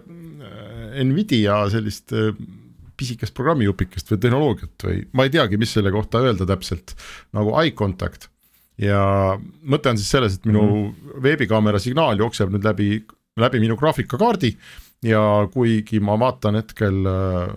Nvidia sellist pisikest programmijupikest või tehnoloogiat või ma ei teagi, mis selle kohta öelda täpselt, nagu eye contact. ja mõte on siis selles, et minu mm. veebikaamera signaal jookseb nüüd läbi, läbi minu graafikakaardi ja kuigi ma vaatan hetkel äh,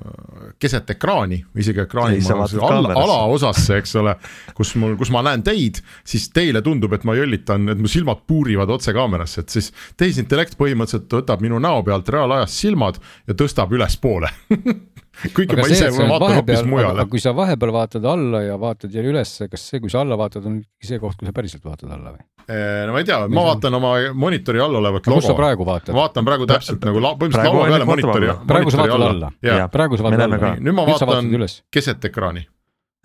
keset ekraani, isegi ekraani kaamerasse. alaosasse, eks ole, kus mul, kus ma näen teid, siis teile tundub, et ma jõllitan, et mu silmad puurivad otse kaamerasse, et siis tehisintellekt põhimõtteliselt võtab minu näo pealt reaalajas silmad ja tõstab ülespoole [laughs] kuigi ma ise vaatan hoopis mujale. aga. kui sa vahepeal vaatad alla ja vaatad jälle ülesse, kas see, kui sa alla vaatad, on see koht, kus sa päriselt vaatad alla või? no ma ei tea, ma see vaatan oma monitori all olevat kus sa logo, praegu vaatad? vaatan praegu täpselt nagu la, põhimõtteliselt laua on peale monitori praegu sa vaatad alla, ja praegu sa vaatad alla. nüüd ma sa vaatan keset ekraani,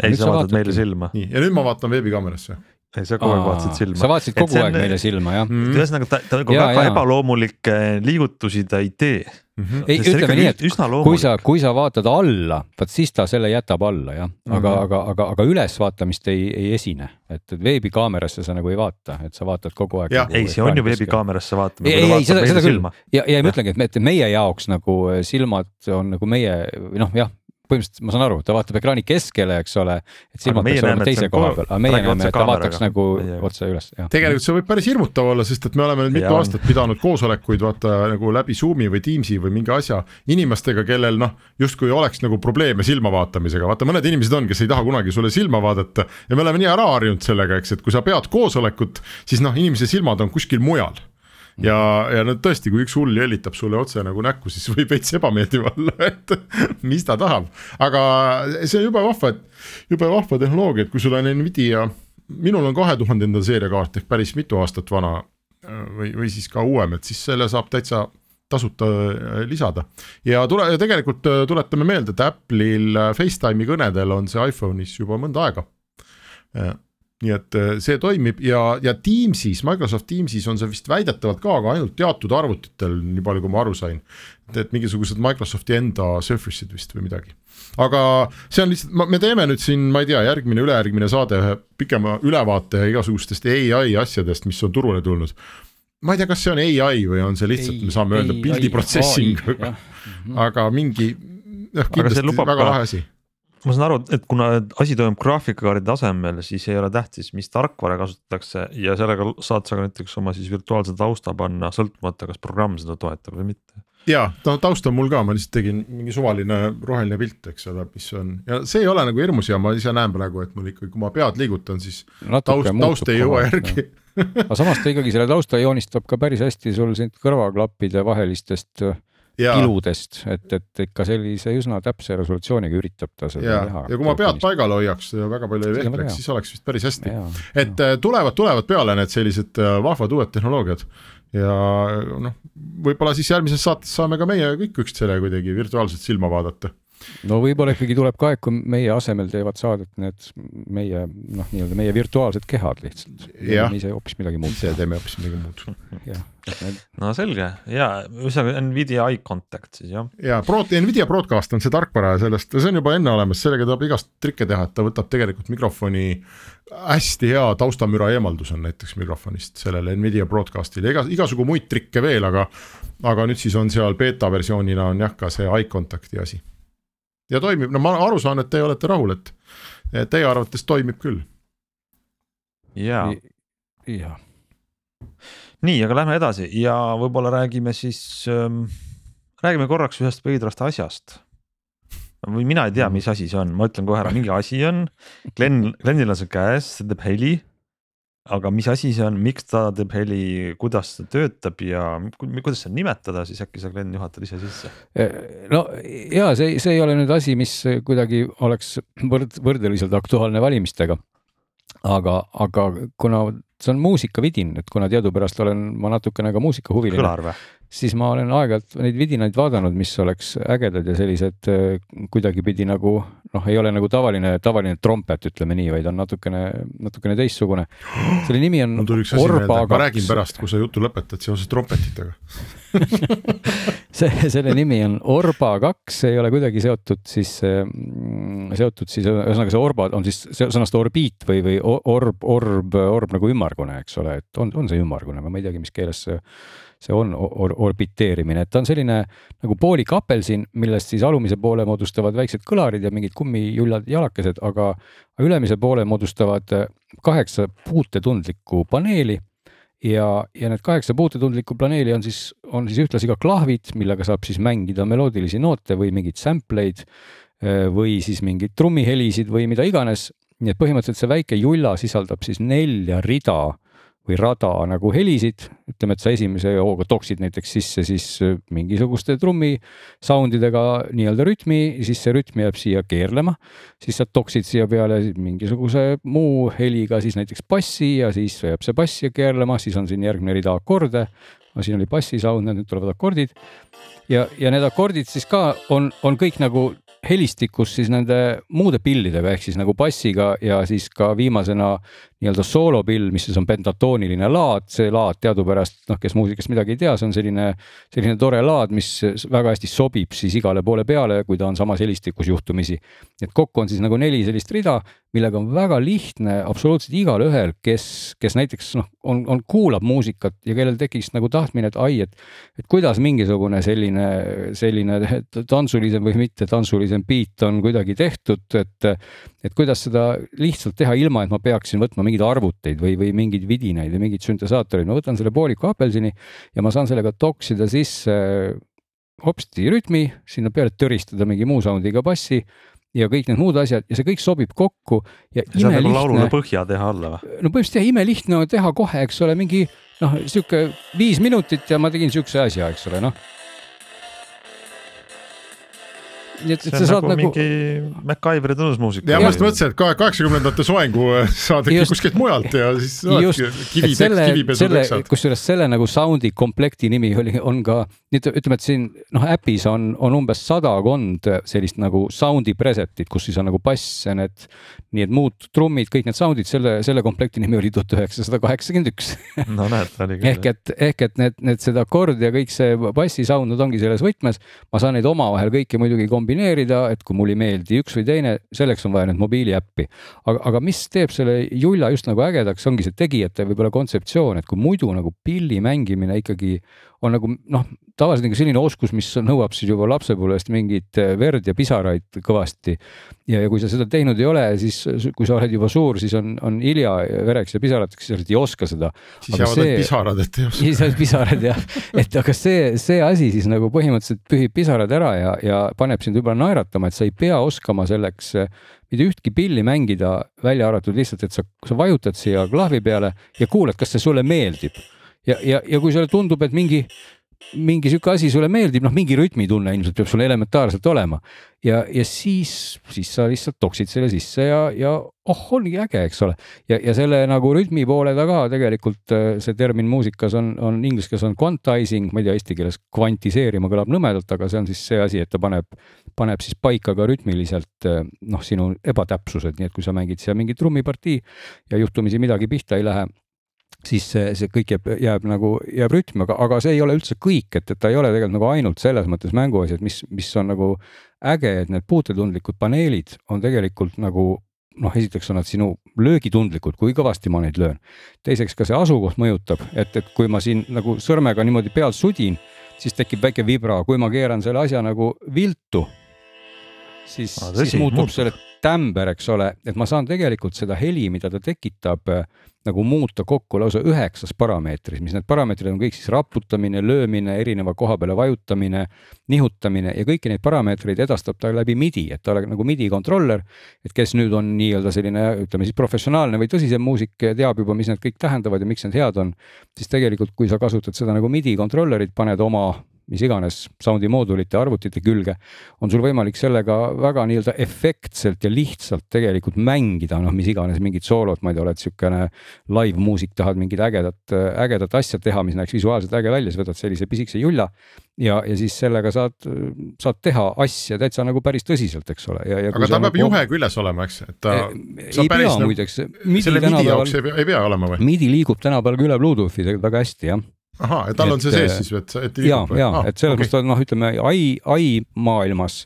ei, sa sa vaatad meile silma, nii ja nüüd ma vaatan veebikaamerasse. ei sa kogu aeg vaatasid sa silma. vaatasid Et kogu see aeg meile silma, jah? Ühesõnaga ta, ta nagu väga ebaloomulikke liigutusi ta ei tee. ei, See on ütleme nii, et kui sa, kui sa vaatad alla, vot siis ta selle jätab alla jah, aga mm. -hmm. aga, aga, aga ülesvaatamist ei, ei esine, et, veebikaamerasse sa nagu ei vaata, et sa vaatad kogu aeg. Jah. ei, see on ju. veebikaamerasse vaatamine. ei, ei, ei seda, seda küll silma. ja, ja ma ütlengi, et me, et meie jaoks nagu äh, silmad on nagu meie või noh, jah, põhimõtteliselt ma saan aru, ta vaatab ekraani keskele, eks ole, et silmad peaks olema teise on koha ko- peal, aga meie näeme, et ta vaataks nagu Meie- otse üles, tegelikult see võib päris hirmutav olla, sest et me oleme nüüd mitu Ja aastat pidanud koosolekuid vaata nagu läbi Zoom'i või Teams'i või mingi asja inimestega, kellel noh, justkui oleks nagu probleeme silma vaatamisega, vaata mõned inimesed on, kes ei taha kunagi sulle silma vaadata ja me oleme nii ära harjunud sellega, eks, et kui sa pead koosolekut, siis noh, inimese silmad on kuskil mujal ja, ja no tõesti, kui üks hull jällitab sulle otse nagu näkku, siis võib veits ebameeldiv olla, [laughs] et mis ta tahab, aga see on jube vahva, et jube vahva tehnoloogia, et kui sul on Nvidia, minul on kahe tuhandenda seeria kaart ehk päris mitu aastat vana äh, või, või siis ka uuem, et siis selle saab täitsa tasuta äh, lisada ja tule, tegelikult äh, tuletame meelde, et Apple'il äh, Facetime'i kõnedel on see iPhone'is juba mõnda aega. Nii et äh, see toimib ja, ja Teams'is, Microsoft Teams'is on see vist väidetavalt ka, aga ainult teatud arvutitel, nii palju kui ma aru sain. et mingisugused Microsofti enda Surface'id vist või midagi aga see on lihtsalt, me teeme nüüd siin, ma ei tea, järgmine, ülejärgmine saade ühe pikema ülevaate igasugustest ai asjadest, mis on turule tulnud. ma ei tea, kas see on ai või on see lihtsalt, me saame öelda pildi processing, aga mingi noh, Aga see kindlasti lubab väga lahe asi. Ma saan aru, et kuna asi toimub graafikakaardi tasemel, siis ei ole tähtis, mis tarkvara kasutatakse ja sellega saad sa ka näiteks oma siis virtuaalse tausta panna, sõltumata, kas programm seda toetab või mitte. ja no taust on mul ka, ma lihtsalt tegin mingi suvaline roheline pilt, eks ole, mis on ja see ei ole nagu hirmus ja ma ise näen praegu, et mul ikkagi, kui ma pead liigutan, siis taust, taust ei jõua järgi. aga samas ta ikkagi selle tausta joonistab ka päris hästi sul siin kõrvaklappide vahelistest ja, kiludest, et, et ikka sellise üsna täpse resolutsiooniga üritab ta seda ja, teha. ja kui ma pead paigale hoiaks ja väga palju ei vehkleks, siis oleks vist päris hästi. ja, et äh, tulevad, tulevad peale need sellised äh, vahvad uued tehnoloogiad ja noh, võib-olla siis järgmises saates saame ka meie kõik üksteisele kuidagi virtuaalselt silma vaadata. No võib-olla ikkagi tuleb ka aeg, kui meie asemel teevad saadet need meie noh, nii-öelda meie virtuaalsed kehad lihtsalt. Me ise hoopis midagi muud ise teeme hoopis midagi muud. no selge ja ühesõnaga Nvidia eye contact siis jah. ja Broad, Nvidia Broadcast on see tarkvara ja sellest, see on juba enne olemas, sellega tahab igast trikke teha, et ta võtab tegelikult mikrofoni hästi hea taustamüra eemaldus on näiteks mikrofonist sellele Nvidia Broadcastile, ega igasugu muid trikke veel, aga aga nüüd siis on seal beeta versioonina on jah, ka see eye contact'i asi. Ja toimib, no ma aru saan, et te olete rahul, et et teie arvates toimib küll. ja jah, nii, aga lähme edasi ja võib-olla räägime siis ähm,, räägime korraks ühest veidrast asjast. või mina ei tea, mis asi see on, ma ütlen kohe ära, mingi asi on, Glen, Glenil on see käes, see teeb heli. Aga mis asi see on, miks ta teeb heli, kuidas ta töötab? Ja ku- kuidas seda nimetada, siis? Äkki sa Glen juhatad ise sisse. no ja see, see ei ole nüüd asi, mis kuidagi oleks võrd-, võrdeliselt aktuaalne valimistega. aga, aga kuna see on muusikavidin, et kuna teadupärast olen ma natukene ka muusikahuviline, siis ma olen aeg-ajalt neid vidinaid vaadanud, mis oleks ägedad ja sellised äh, kuidagipidi nagu noh, ei ole nagu tavaline, tavaline trompet, ütleme nii, vaid on natukene, natukene teistsugune. selle nimi on mul tuli üks asi meelde, ma räägin pärast, kui sa jutu lõpetad seoses trompetitega [laughs] see, selle nimi on Orba kaks, see ei ole kuidagi seotud siis, mm, seotud siis ühesõnaga see Orba on siis sõnast orbiit või, või orb, orb, orb nagu ümmargune, eks ole, et on, on see ümmargune, ma ei teagi, mis keeles see see on or orbiteerimine, et ta on selline nagu poolik apelsin, millest siis alumise poole moodustavad väiksed kõlarid ja mingid kummijullad jalakesed, aga ülemise poole moodustavad kaheksa puutetundlikku paneeli ja, ja need kaheksa puutetundlikku planeeli on siis, on siis ühtlasi ka klahvid, millega saab siis mängida meloodilisi noote või mingeid sample eid äh, või siis mingeid trummihelisid või mida iganes. nii et põhimõtteliselt see väike julla sisaldab siis nelja rida või rada nagu helisid, ütleme, et sa esimese hooga toksid näiteks sisse siis äh, mingisuguste trummi sound idega nii-öelda rütmi, siis see rütm jääb siia keerlema, siis sa toksid siia peale mingisuguse muu heliga siis näiteks bassi ja siis jääb see bass siia keerlema, siis on siin järgmine rida akorde, no siin oli bassi sound, nüüd tulevad akordid ja, ja need akordid siis ka on, on kõik nagu helistikus siis nende muude pillidega ehk siis nagu bassiga ja siis ka viimasena nii-öelda soolopill, mis siis on pentatooniline laad, see laad teadupärast noh, kes muusikast midagi ei tea, see on selline, selline tore laad, mis väga hästi sobib siis igale poole peale, kui ta on samas helistikus juhtumisi. et kokku on siis nagu neli sellist rida, millega on väga lihtne absoluutselt igalühel, kes, kes näiteks noh, on, on, kuulab muusikat ja kellel tekiks nagu tahtmine, et ai, et, et kuidas mingisugune selline, selline tantsulisem või mitte tantsulisem beat on kuidagi tehtud, et, et kuidas seda lihtsalt teha, ilma et ma peaksin võtma mingeid arvuteid või, või mingeid vidinaid või mingeid süntesaatoreid, ma võtan selle pooliku apelsini ja ma saan sellega toksida sisse hopsti rütmi, sinna peale tõristada mingi muu sound'iga bassi ja kõik need muud asjad ja see kõik sobib kokku ja saad nagu laulule põhja teha alla või? no põhimõtteliselt jah, imelihtne on teha kohe, eks ole, mingi noh, sihuke viis minutit ja ma tegin siukse asja, eks ole, noh nii et, et sa saad nagu, nagu. mingi MacGyveri tunnusmuusika. ja ma just mõtlesin, et kaheksakümnendate soengu äh, saadagi kuskilt mujalt ja siis kivi, selle, selle, kusjuures selle nagu sound'i komplekti nimi oli, on ka, ütleme, et siin noh, äpis on, on umbes sadakond sellist nagu sound'i preset'it, kus siis on nagu bass ja need, nii et muud trummid, kõik need sound'id, selle, selle komplekti nimi oli tuhat üheksasada kaheksakümmend üks. no näed, oli küll. ehk et, ehk et need, need seda akord ja kõik see bassi sound, nad ongi selles võtmes. ma saan neid omavahel kõiki muidugi kombineerida kombineerida, et kui mulle ei meeldi üks või teine, selleks on vaja nüüd mobiiliäppi. aga, aga mis teeb selle Julla just nagu ägedaks, ongi see tegijate võib-olla kontseptsioon, et kui muidu nagu pilli mängimine ikkagi on nagu noh, tavaliselt nagu selline oskus, mis nõuab siis juba lapsepõlvest mingit eh, verd ja pisaraid kõvasti. ja, ja kui sa seda teinud ei ole, siis kui sa oled juba suur, siis on, on hilja vereks ja pisarateks, sa ei oska seda. siis jäävad see... pisarad, et ei oska. siis jäävad pisarad jah, et aga see, see asi siis nagu põhimõtteliselt pühib pisarad ära ja, ja paneb sind võib-olla naeratama, et sa ei pea oskama selleks eh, mitte ühtki pilli mängida, välja arvatud lihtsalt, et sa, sa vajutad siia klahvi peale ja kuulad, kas see sulle meeldib ja, ja, ja kui sulle tundub, et mingi, mingi sihuke asi sulle meeldib, noh, mingi rütmitunne ilmselt peab sul elementaarselt olema. Ja, ja siis, siis sa lihtsalt toksid selle sisse ja, ja oh, ongi äge, eks ole. ja, ja selle nagu rütmi poole taga tegelikult äh, see termin muusikas on, on inglise keeles on quantizing, ma ei tea, eesti keeles kvantiseerima kõlab nõmedalt, aga see on siis see asi, et ta paneb, paneb siis paika ka rütmiliselt äh, noh, sinu ebatäpsused, nii et kui sa mängid seal mingi trummipartii ja juhtumisi midagi pihta ei lähe siis see, see kõik jääb, jääb nagu, jääb rütmi, aga, aga see ei ole üldse kõik, et, et ta ei ole tegelikult nagu ainult selles mõttes mänguasi, et mis, mis on nagu äge, et need puutetundlikud paneelid on tegelikult nagu noh, esiteks on nad sinu löögitundlikud, kui kõvasti ma neid löön. teiseks ka see asukoht mõjutab, et, et kui ma siin nagu sõrmega niimoodi pealt sudin, siis tekib väike vibra, kui ma keeran selle asja nagu viltu, siis, siis muutub, muutub selle tämber, eks ole, et ma saan tegelikult seda heli, mida ta tekitab äh, nagu muuta kokku lausa üheksas parameetris, mis need parameetrid on kõik siis raputamine, löömine, erineva koha peale vajutamine, nihutamine ja kõiki neid parameetreid edastab ta läbi midi, et ta oleks nagu midi kontroller. et kes nüüd on nii-öelda selline, ütleme siis professionaalne või tõsisem muusik ja teab juba, mis need kõik tähendavad ja miks need head on, siis tegelikult, kui sa kasutad seda nagu midi kontrollerit, paned oma mis iganes sound'i moodulite arvutite külge. on sul võimalik sellega väga nii-öelda efektselt ja lihtsalt tegelikult mängida, noh, mis iganes mingit soolot, ma ei tea, oled siukene live muusik, tahad mingit ägedat, ägedat asja teha, mis näeks visuaalselt äge välja, siis võtad sellise pisikese julla ja, ja siis sellega saad, saad teha asja täitsa nagu päris tõsiselt, eks ole. aga ta peab nagu... juhe küljes olema, eks, et ta. ei pea nagu, muideks. selle midi jaoks ei pea, ei pea olema või? midi liigub tänapäeval ka üle Bluetoothi väga hästi, jah ahah, et tal et, on see sees siis, et, et ja, ja ah, et selles mõttes okay. noh, ütleme ai, ai maailmas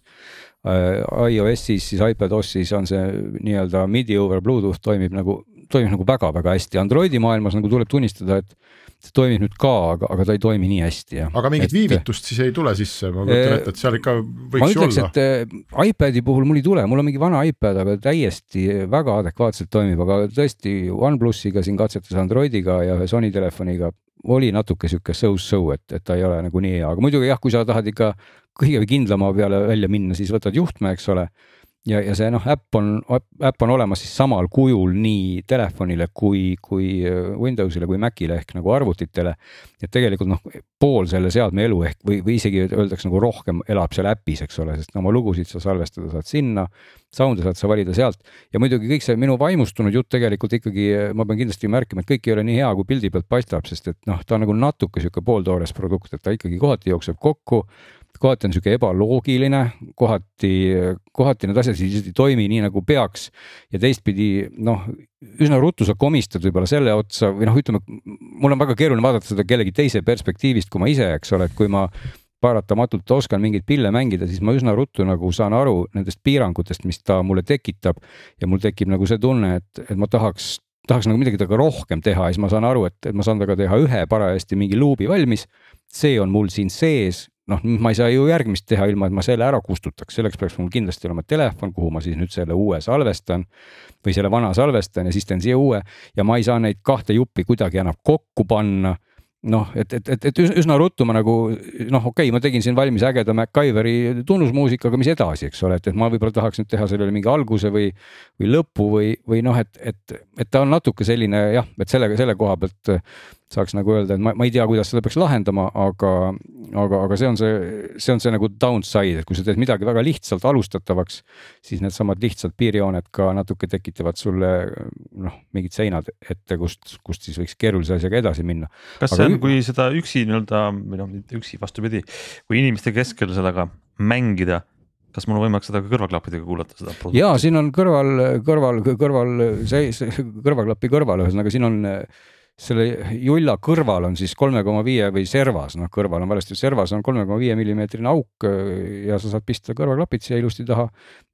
äh,, iOS-is siis iPadOS-is on see nii-öelda midi over Bluetooth toimib nagu, toimib nagu väga-väga hästi, Androidi maailmas nagu tuleb tunnistada, et see toimib nüüd ka, aga, aga ta ei toimi nii hästi, jah. aga mingit et, viivitust siis ei tule sisse, ma kujutan ette, et seal ikka võiks ma ütleks, et äh, iPad'i puhul mul ei tule, mul on mingi vana iPad, aga täiesti väga adekvaatselt toimib, aga tõesti OnePlusiga siin katsetas Androidiga ja ühe Sony telefoniga oli natuke sihuke so-so, et, et ta ei ole nagu nii hea, aga muidugi jah, kui sa tahad ikka kõige kindlama peale välja minna, siis võtad juhtme, eks ole ja, ja see noh, äpp on, äpp on olemas siis samal kujul nii telefonile kui, kui äh, Windowsile kui Macile ehk nagu arvutitele. et tegelikult noh, pool selle seadme elu ehk või, või isegi öeldakse nagu rohkem elab seal äpis, eks ole, sest oma lugusid sa salvestada saad sinna. Sound'e saad sa valida sealt ja muidugi kõik see minu vaimustunud jutt tegelikult ikkagi, ma pean kindlasti märkima, et kõik ei ole nii hea, kui pildi pealt paistab, sest et noh, ta on nagu natuke sihuke pooltoores produkt, et ta ikkagi kohati jookseb kokku kohati on sihuke ebaloogiline, kohati, kohati need asjad lihtsalt ei toimi nii nagu peaks. ja teistpidi noh, üsna ruttu sa komistad võib-olla selle otsa või noh, ütleme, mul on väga keeruline vaadata seda kellegi teise perspektiivist, kui ma ise, eks ole, et kui ma paratamatult oskan mingeid pille mängida, siis ma üsna ruttu nagu saan aru nendest piirangutest, mis ta mulle tekitab. ja mul tekib nagu see tunne, et, et ma tahaks, tahaks nagu midagi temaga rohkem teha ja siis ma saan aru, et, et ma saan temaga teha ühe parajasti mingi luubi valmis. see on mul siin sees noh, ma ei saa ju järgmist teha, ilma et ma selle ära kustutaks, selleks peaks mul kindlasti olema telefon, kuhu ma siis nüüd selle uue salvestan. või selle vana salvestan ja siis teen siia uue. Ja ma ei saa neid kahte juppi kuidagi enam kokku panna. Noh, et, et, et, et üsna ruttu ma nagu noh, okei okay,, ma tegin siin valmis ägeda MacGyveri tunnusmuusikaga, mis edasi, eks ole, et, et ma võib-olla tahaks nüüd teha sellele mingi alguse või, või lõpu või, või noh, et, et, et ta on natuke selline jah, et sellega, selle koha pealt saaks nagu öelda, et ma, ma ei tea, kuidas seda peaks lahendama, aga, aga, aga see on see, see on see nagu downside, et kui sa teed midagi väga lihtsalt alustatavaks, siis needsamad lihtsad piirjooned ka natuke tekitavad sulle noh, mingid seinad ette, kust, kust siis võiks keerulise asjaga edasi minna. kas aga see on, kui seda üksi nii-öelda või noh, mitte üksi, vastupidi, kui inimeste keskel sellega mängida kas mul on võimalik seda ka kõrvaklappidega kuulata, seda? ja siin on kõrval, kõrval, kõrval see, see kõrvaklapi kõrval, ühesõnaga siin on selle julla kõrval on siis kolme koma viie või servas, noh, kõrval on valesti, servas on kolme koma viie millimeetrine auk ja sa saad pista kõrvaklapid siia ilusti taha.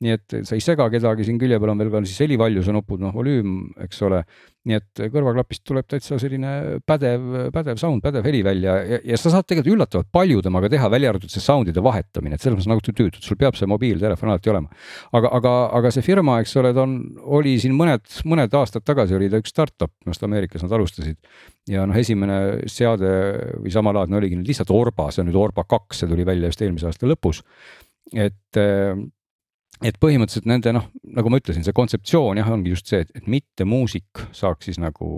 nii et sa ei sega kedagi, siin külje peal on veel ka siis helivaljuse nupud, noh, volüüm, eks ole nii et kõrvaklapist tuleb täitsa selline pädev, pädev sound, pädev heli välja ja, ja sa saad tegelikult üllatavalt palju temaga teha, välja arvatud see sound'ide vahetamine, et selles mõttes nagu tüütud, sul peab see mobiiltelefon alati olema. aga, aga, aga see firma, eks ole, ta on, oli siin mõned, mõned aastad tagasi oli ta üks startup, minu arust Ameerikas nad alustasid. ja noh, esimene seade või samalaadne oligi lihtsalt Orba, see on nüüd Orba kaks, see tuli välja just eelmise aasta lõpus. et et põhimõtteliselt nende noh, nagu ma ütlesin, see kontseptsioon jah, ongi just see, et, et mitte muusik saaks siis nagu,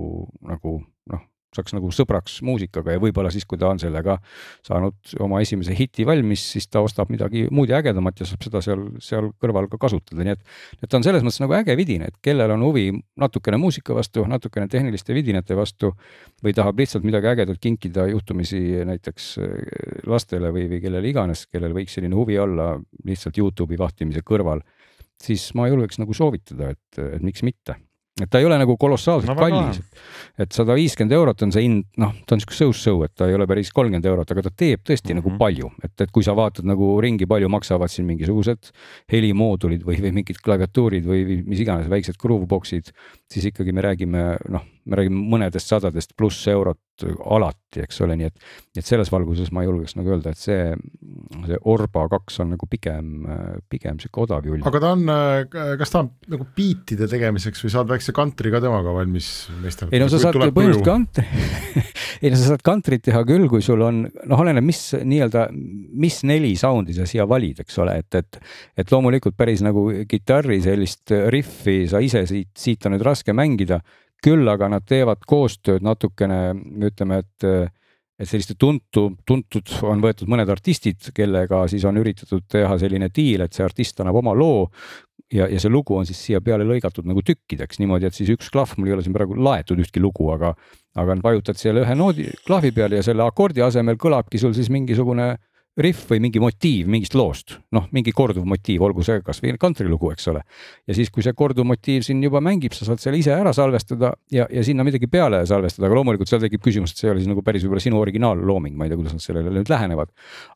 nagu noh, saaks nagu sõbraks muusikaga ja võib-olla siis, kui ta on sellega saanud oma esimese hiti valmis, siis ta ostab midagi muud ja ägedamat ja saab seda seal, seal kõrval ka kasutada, nii et. et ta on selles mõttes nagu äge vidin, et kellel on huvi natukene muusika vastu, natukene tehniliste vidinate vastu. või tahab lihtsalt midagi ägedat kinkida juhtumisi näiteks äh, lastele või, või kellele iganes, kellel võiks selline huvi olla lihtsalt Youtube'i vahtimise kõrval siis ma julgeks nagu soovitada, et, et miks mitte et ta ei ole nagu kolossaalselt no, kallis. et sada viiskümmend eurot on see hind, noh, ta on sihuke so-so, et ta ei ole päris kolmkümmend eurot, aga ta teeb tõesti mm -hmm. nagu mhm. palju, et, et kui sa vaatad nagu ringi, palju maksavad siin mingisugused helimoodulid või, või mingid klaviatuurid või, või mis iganes väiksed groovebox'id, siis ikkagi me räägime, noh, me räägime mõnedest sadadest pluss eurot alati, eks ole, nii et, et selles valguses ma julgeks nagu öelda, et see, see Orba kaks on nagu pigem, pigem sihuke odav jull. aga ta on, kas ta on nagu biitide tegemiseks või saad väikse kantri ka temaga valmis meisterdada? [laughs] ei no sa saad põhimõtteliselt kantri ei no sa saad kantrit teha küll, kui sul on, noh, oleneb, mis nii-öelda, mis neli sound'i sa siia valid, eks ole, et, et, et loomulikult päris nagu kitarri sellist riffi sa ise siit, siit on nüüd raske mängida küll aga nad teevad koostööd natukene, ütleme, et et selliste tuntu, tuntud on võetud mõned artistid, kellega siis on üritatud teha selline diil, et see artist annab oma loo ja, ja see lugu on siis siia peale lõigatud nagu tükkideks niimoodi, et siis üks klahv, mul ei ole siin praegu laetud ühtki lugu, aga, aga vajutad selle ühe noodi klahvi peale ja selle akordi asemel kõlabki sul siis mingisugune rihv või mingi motiiv mingist loost, noh, mingi korduv motiiv, olgu see kasvõi kantrilugu, eks ole. ja siis, kui see korduv motiiv siin juba mängib, sa saad selle ise ära salvestada ja, ja sinna midagi peale salvestada, aga loomulikult seal tekib küsimus, et see ei ole siis nagu päris võib-olla sinu originaallooming, ma ei tea, kuidas nad sellele nüüd lähenevad.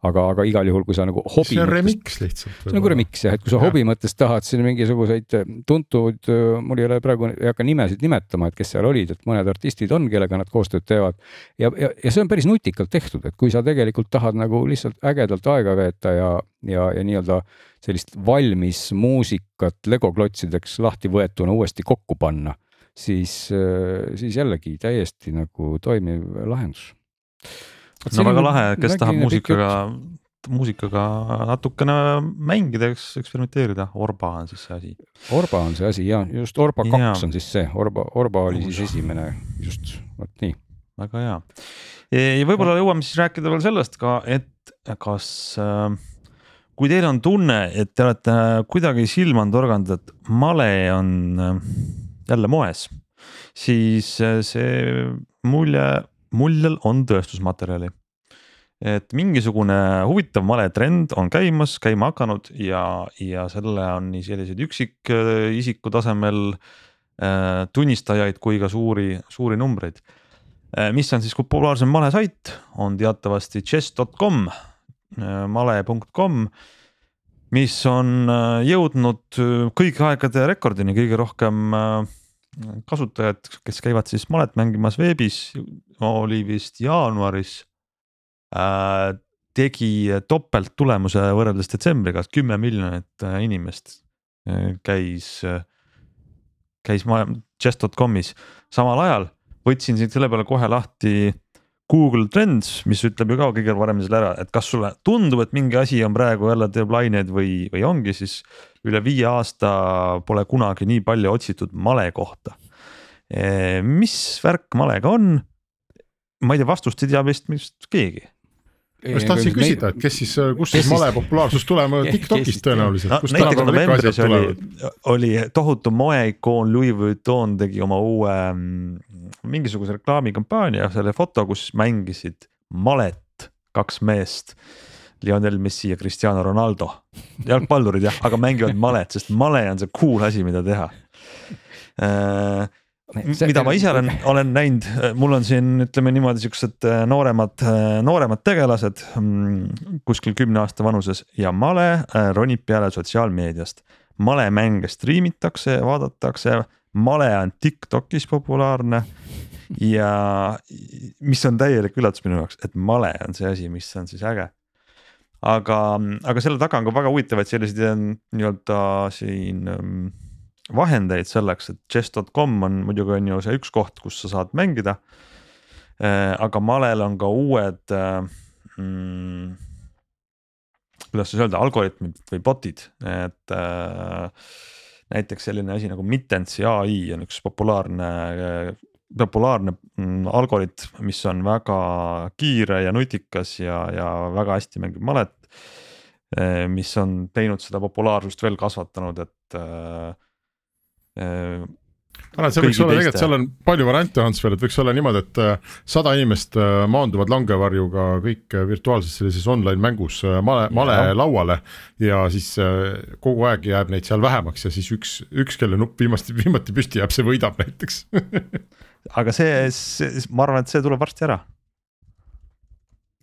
aga, aga igal juhul, kui sa nagu hobi. see on remix lihtsalt. see on nagu remix jah, et kui sa ja. hobi mõttes tahad siin mingisuguseid tuntud, mul ei ole praegu, ei hakka nimesid nimetama, et kes seal olid, et mõned artistid on, kellega nad koostööd teevad. ja, ja, ja see on päris nutikalt tehtud, et kui sa tegelikult tahad nagu lihtsalt ägedalt aega veeta ja, ja, ja nii-öelda sellist valmis muusikat legoklotsideks lahti võetuna uuesti kokku panna, siis, siis jällegi täiesti nagu toimiv lahendus. no väga lahe, kes tahab muusikaga, muusikaga natukene mängida, eks eksperimenteerida, Orba on siis see asi. Orba on see asi ja just Orba kaks on siis see, Orba, Orba oli siis esimene, just vot nii. väga hea ja võib-olla jõuame siis rääkida veel sellest ka, et kas äh, kui teil on tunne, et te olete kuidagi silma torganud, et male on äh, jälle moes, siis äh, see mulje, muljel on tõestusmaterjali. et mingisugune huvitav maletrend on käimas, käima hakanud ja, ja selle on nii selliseid üksikisiku tasemel äh, tunnistajaid kui ka suuri, suuri numbreid mis on siis populaarsem malesait, on teatavasti chess.com, äh, male.com, mis on äh, jõudnud kõigi aegade rekordini, kõige rohkem kasutajad, kes käivad siis malet mängimas veebis, oli vist jaanuaris. tegi topelttulemuse võrreldes detsembriga, kümme miljonit inimest käis, käis chess.com'is samal ajal võtsin siit selle peale kohe lahti Google Trends, mis ütleb ju ka kõige varem selle ära, et kas sulle tundub, et mingi asi on praegu jälle teeb laineid või, või ongi siis üle viie aasta pole kunagi nii palju otsitud male kohta. mis värk malega on? ma ei tea, vastust ei tea vist vist keegi ma just tahtsin küsida, et kes siis, kust siis male populaarsus tulema, [laughs] Tiktokist tõenäoliselt no,. näiteks novembris oli, oli tohutu moeikoon Louis Vuitton tegi oma uue mm, mingisuguse reklaamikampaania, selle foto, kus mängisid malet kaks meest. Lionel Messi ja Cristiano Ronaldo, jalgpallurid jah, aga mängivad malet, sest male on see cool asi, mida teha äh, mida ma ise olen, [laughs] olen näinud, mul on siin ütleme niimoodi siuksed äh, nooremad, äh, nooremad tegelased mm, kuskil kümne aasta vanuses ja male äh, ronib peale sotsiaalmeediast. malemänge striimitakse, vaadatakse, male on Tiktokis populaarne ja mis on täielik üllatus minu jaoks, et male on see asi, mis on siis äge aga, aga selle taga on ka väga huvitavaid selliseid nii-öelda siin mm, vahendeid selleks, et chess.com on muidugi on ju see üks koht, kus sa saad mängida. Äh, aga malel on ka uued äh, mm,, kuidas siis öelda, algoritmid või bot'id, et äh, näiteks selline asi nagu Mittensi ai on üks populaarne populaarne mm, algoritm, mis on väga kiire ja nutikas ja, ja väga hästi mängib malet. mis on teinud seda populaarsust veel kasvatanud, et Äh, et see võiks olla tegelikult, seal on palju variante, Hans veel, et võiks olla niimoodi, et äh, sada inimest äh, maanduvad langevarjuga kõik virtuaalses sellises online mängus male, male ja. lauale. ja siis kogu aeg jääb neid seal vähemaks ja siis üks, üks, kelle nupp viimasti, viimati püsti jääb, see võidab näiteks [laughs] aga see, see, ma arvan, et see tuleb varsti ära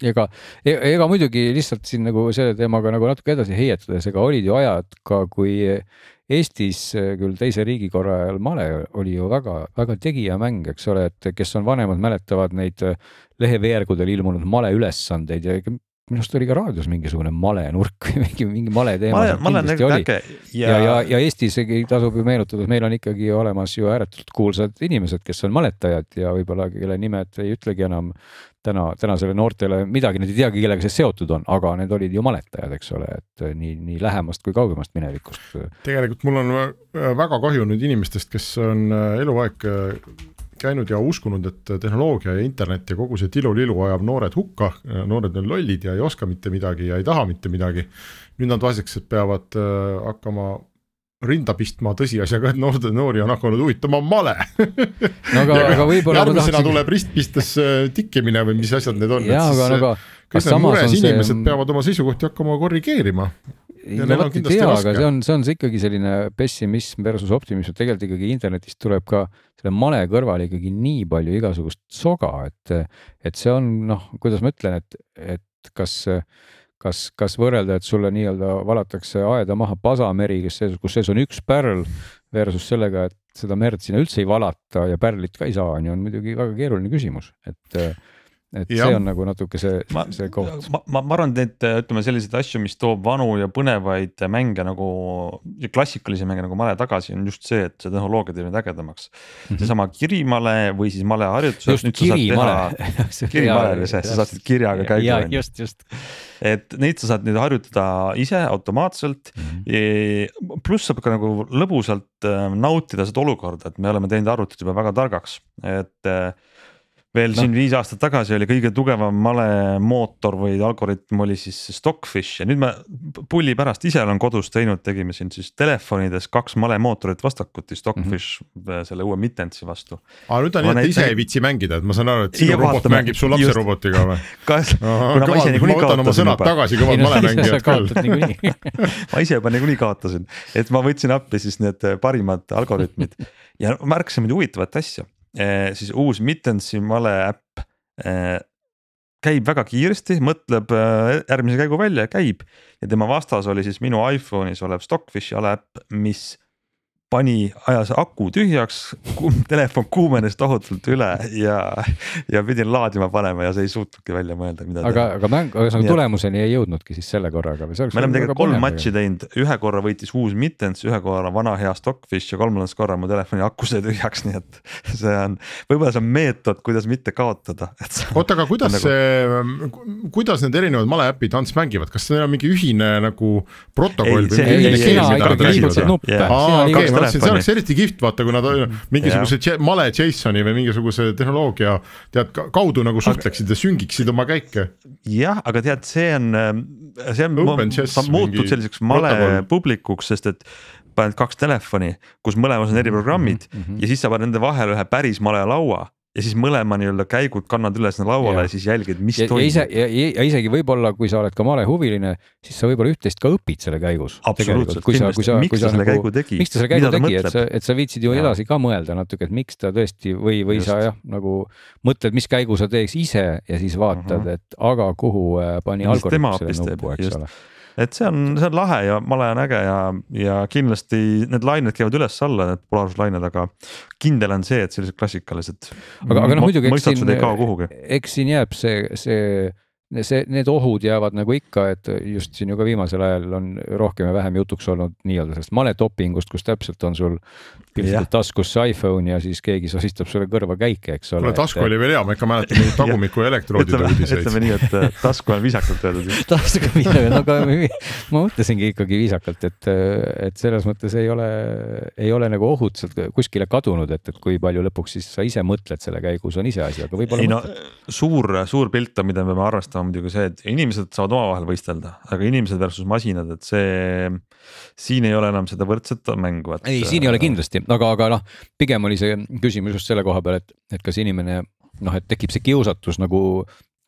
ega, e-, ega muidugi lihtsalt siin nagu selle teemaga nagu natuke edasi heietades, ega olid ju ajad ka, kui Eestis küll teise riigikorra ajal male oli ju väga-väga tegijamäng, eks ole, et kes on vanemad, mäletavad neid eh, leheveergudel ilmunud maleülesandeid ja minu arust oli ka raadios mingisugune malenurk või mingi, mingi male teema. male, male nagu äge ja, ja, ja, ja Eestis tasub ju meenutada, et meil on ikkagi olemas ju ääretult kuulsad inimesed, kes on maletajad ja võib-olla kelle nimed ei ütlegi enam täna, tänasele noortele midagi, nad ei teagi, kellega see seotud on, aga need olid ju maletajad, eks ole, et nii, nii lähemast kui kaugemast minevikust. tegelikult mul on väga kahju nüüd inimestest, kes on eluaeg käinud ja uskunud, et tehnoloogia ja internet ja kogu see tilulilu ajab noored hukka, noored on lollid ja ei oska mitte midagi ja ei taha mitte midagi. nüüd nad vaeseks peavad äh, hakkama rinda pistma tõsiasjaga, et noorte noori on hakanud huvitama male. No aga, aga võib-olla järgmisena tahaksin... tuleb ristpistes äh, tikkimine või mis asjad need on. aga, aga kõik need mures inimesed see... peavad oma seisukohti hakkama korrigeerima. No vot ei tea, aga see on, see on see ikkagi selline pessimism versus optimism, tegelikult ikkagi internetist tuleb ka selle male kõrvale ikkagi nii palju igasugust soga, et, et see on noh, kuidas ma ütlen, et, et kas, kas, kas võrrelda, et sulle nii-öelda valatakse aeda maha pasameri, kes sees, kus sees on üks pärl versus sellega, et seda merd sinna üldse ei valata ja pärlit ka ei saa, on ju, on muidugi väga keeruline küsimus, et et ja. see on nagu natuke see, see koht. ma, ma, ma arvan, et ütleme selliseid asju, mis toob vanu ja põnevaid mänge nagu klassikalisi mänge nagu male tagasi, on just see, et see tehnoloogia teeb neid ägedamaks mm -hmm.. seesama kirimale või siis maleharjutused. just kirimale. kirimale, sa saad [laughs] kirjaga käigu. just, just. et neid sa saad nüüd harjutada ise automaatselt mm. -hmm. pluss saab ka nagu lõbusalt äh, nautida seda olukorda, et me oleme teinud arvutid juba väga targaks, et äh, veel no. siin viis aastat tagasi oli kõige tugevam malemootor või algoritm oli siis Stockfish ja nüüd me pulli pärast ise olen kodus teinud, tegime siin siis telefonides kaks malemootorit vastakuti Stockfish mm -hmm. selle uue Mittensi vastu. aa nüüd on nii, et ise ei viitsi mängida, et ma saan aru, et sinu robot vaatame. mängib su lapse just. robotiga või? [laughs] kas, kuna ma ise niikuinii kaotasin. ma võtan oma sõnad juba. tagasi, kõvad malemängijad küll. [laughs] ma ise juba niikuinii kaotasin, et ma võtsin appi siis need parimad algoritmid ja märkasin muidu huvitavat asja siis uus Mittensi male äpp eh, käib väga kiiresti, mõtleb eh, järgmise käigu välja ja käib. ja tema vastas oli siis minu iPhone'is olev Stockfishi aleäpp, mis pani, ajas aku tühjaks, telefon kuumenes tohutult üle ja, ja pidin laadima panema ja see ei suutnudki välja mõelda, mida aga, teha. aga mäng, ühesõnaga tulemuseni ei jõudnudki siis selle korraga või? me oleme tegelikult kolm matši teinud, ühe korra võitis uus Mittens, ühe korra vana hea Stockfish ja kolmandas korra mu telefoni aku sai tühjaks, nii et see on, võib-olla see on meetod, kuidas mitte kaotada. oota, aga kuidas nagu... see, kuidas need erinevad maleäpid Ants mängivad, kas neil on mingi ühine nagu protokoll ei, või mingi keel, mida nad räägivad? ma mõtlesin, see oleks eriti kihvt, vaata, kui nad mingisuguse yeah. male JSON-i või mingisuguse tehnoloogia tead kaudu nagu suhtleksid ja süngiksid oma käike. jah, aga tead, see on, see on, sa muutud selliseks male protokoll. publikuks, sest et paned kaks telefoni, kus mõlemas on eriprogrammid mm -hmm. ja siis sa paned nende vahele ühe päris male laua ja siis mõlema nii-öelda käigud kannad üles lauale ja. ja siis jälgid, mis ja, toimub. ja ise ja, ja isegi võib-olla, kui sa oled ka malehuviline, siis sa võib-olla üht-teist ka õpid selle käigus. absoluutselt, kindlasti, miks ta selle nagu, käigu tegi. miks ta selle käigu tegi, et sa, et sa viitsid ju ja. edasi ka mõelda natuke, et miks ta tõesti või, või Just. sa jah, nagu mõtled, mis käigu sa teeks ise ja siis vaatad uh, -huh. et aga kuhu äh, pani algoritm selle nupu, eks ole et see on, see on lahe ja male on äge ja, ja kindlasti need lained käivad üles-alla, need polaarsuslained, aga kindel on see, et sellised klassikalised. aga, aga noh, muidugi eks siin, eks siin jääb see, see see, need ohud jäävad nagu ikka, et just siin ju ka viimasel ajal on rohkem ja vähem jutuks olnud nii-öelda sellest maletopingust, kus täpselt on sul piltlikult taskus see iPhone ja siis keegi sosistab sulle kõrva käike, eks ole. kuule tasku et... oli veel hea, ma ikka mäletan neid [laughs] tagumiku elektroodide uudiseid. ütleme nii, et äh, tasku on viisakalt öeldud. [laughs] tasku on viisakalt, no aga ma mõtlesingi ikkagi viisakalt, et, et selles mõttes ei ole, ei ole nagu ohud sealt kuskile kadunud, et, et kui palju lõpuks siis sa ise mõtled selle käigus, on iseasi, aga võib-olla. ei no suur, suur pilt on, mida me peame arvestama muidugi see, et inimesed saavad omavahel võistelda, aga inimesed versus masinad, et see, siin ei ole enam seda võrdset mängu, et. ei, siin ei ole kindlasti, aga, aga noh, pigem oli see küsimus just selle koha peal, et, et kas inimene noh, et tekib see kiusatus nagu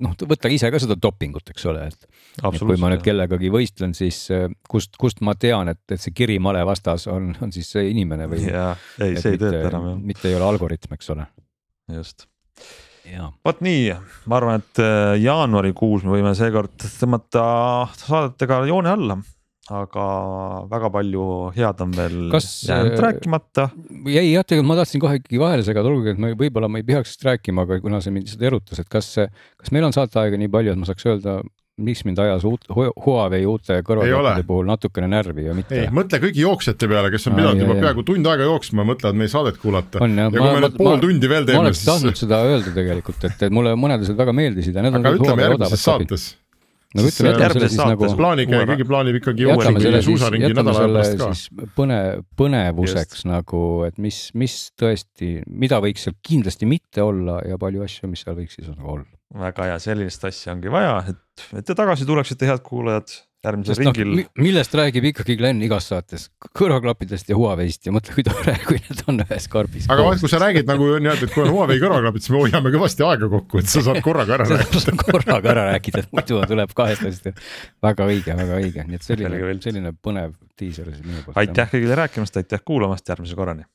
noh, võtta ise ka seda dopingut, eks ole, et. et kui ma nüüd kellegagi võistlen, siis äh, kust, kust ma tean, et, et see kirimale vastas on, on siis see inimene või. jaa, ei, see ei tööta enam jah. mitte ei ole algoritm, eks ole. just vot nii, ma arvan, et äh, jaanuarikuus me võime seekord tõmmata saadetega joone alla, aga väga palju head on veel Kas, jäänud äh, rääkimata. jäi jah, tegelikult ma tahtsin kohe ikkagi vahele segada, olgugi et ma võib-olla ma ei peaks sellest rääkima, aga kuna see mind lihtsalt erutas, et kas, kas meil on saateaega nii palju, et ma saaks öelda miks mind ajas uut, Huawei uute kõrvaklappide puhul natukene närvi ja mitte. ei, mõtle kõigi jooksjate peale, kes on pidanud juba peaaegu tund aega jooksma, mõtlevad meie saadet kuulata. ja kui me nüüd pool ma, tundi veel teeme, siis. ma oleks tahtnud seda öelda tegelikult, et, et mulle mõned asjad väga meeldisid ja need aga ütleme järgmises saates no Siis, ütleme, järgmises siis nagu saates plaanige, Uue- keegi plaanib ikkagi ja siis, suusaringi nädala aja pärast ka. põne, põnevuseks nagu, et mis, mis tõesti, mida võiks seal kindlasti mitte olla ja palju asju, mis seal võiks siis nagu olla. väga hea, sellist asja ongi vaja, et, et te tagasi tuleksite, head kuulajad, järgmisel sest noh ringil, millest räägib ikkagi Glen igas saates, kõrvaklappidest ja Huawei'st ja mõtle, kui tore, [laughs] kui need on ühes karbis. aga vaat, kui sa räägid nagu niimoodi, et kui on Huawei kõrvaklapid, siis me hoiame kõvasti aega kokku, et sa saad korraga ära [laughs] rääkida. korraga ära rääkida, et muidu tuleb kahest asjast. väga õige, väga õige, nii et selline selline põnev diiser siis minu poolt. aitäh kõigile rääkimast, aitäh kuulamast, järgmise korrani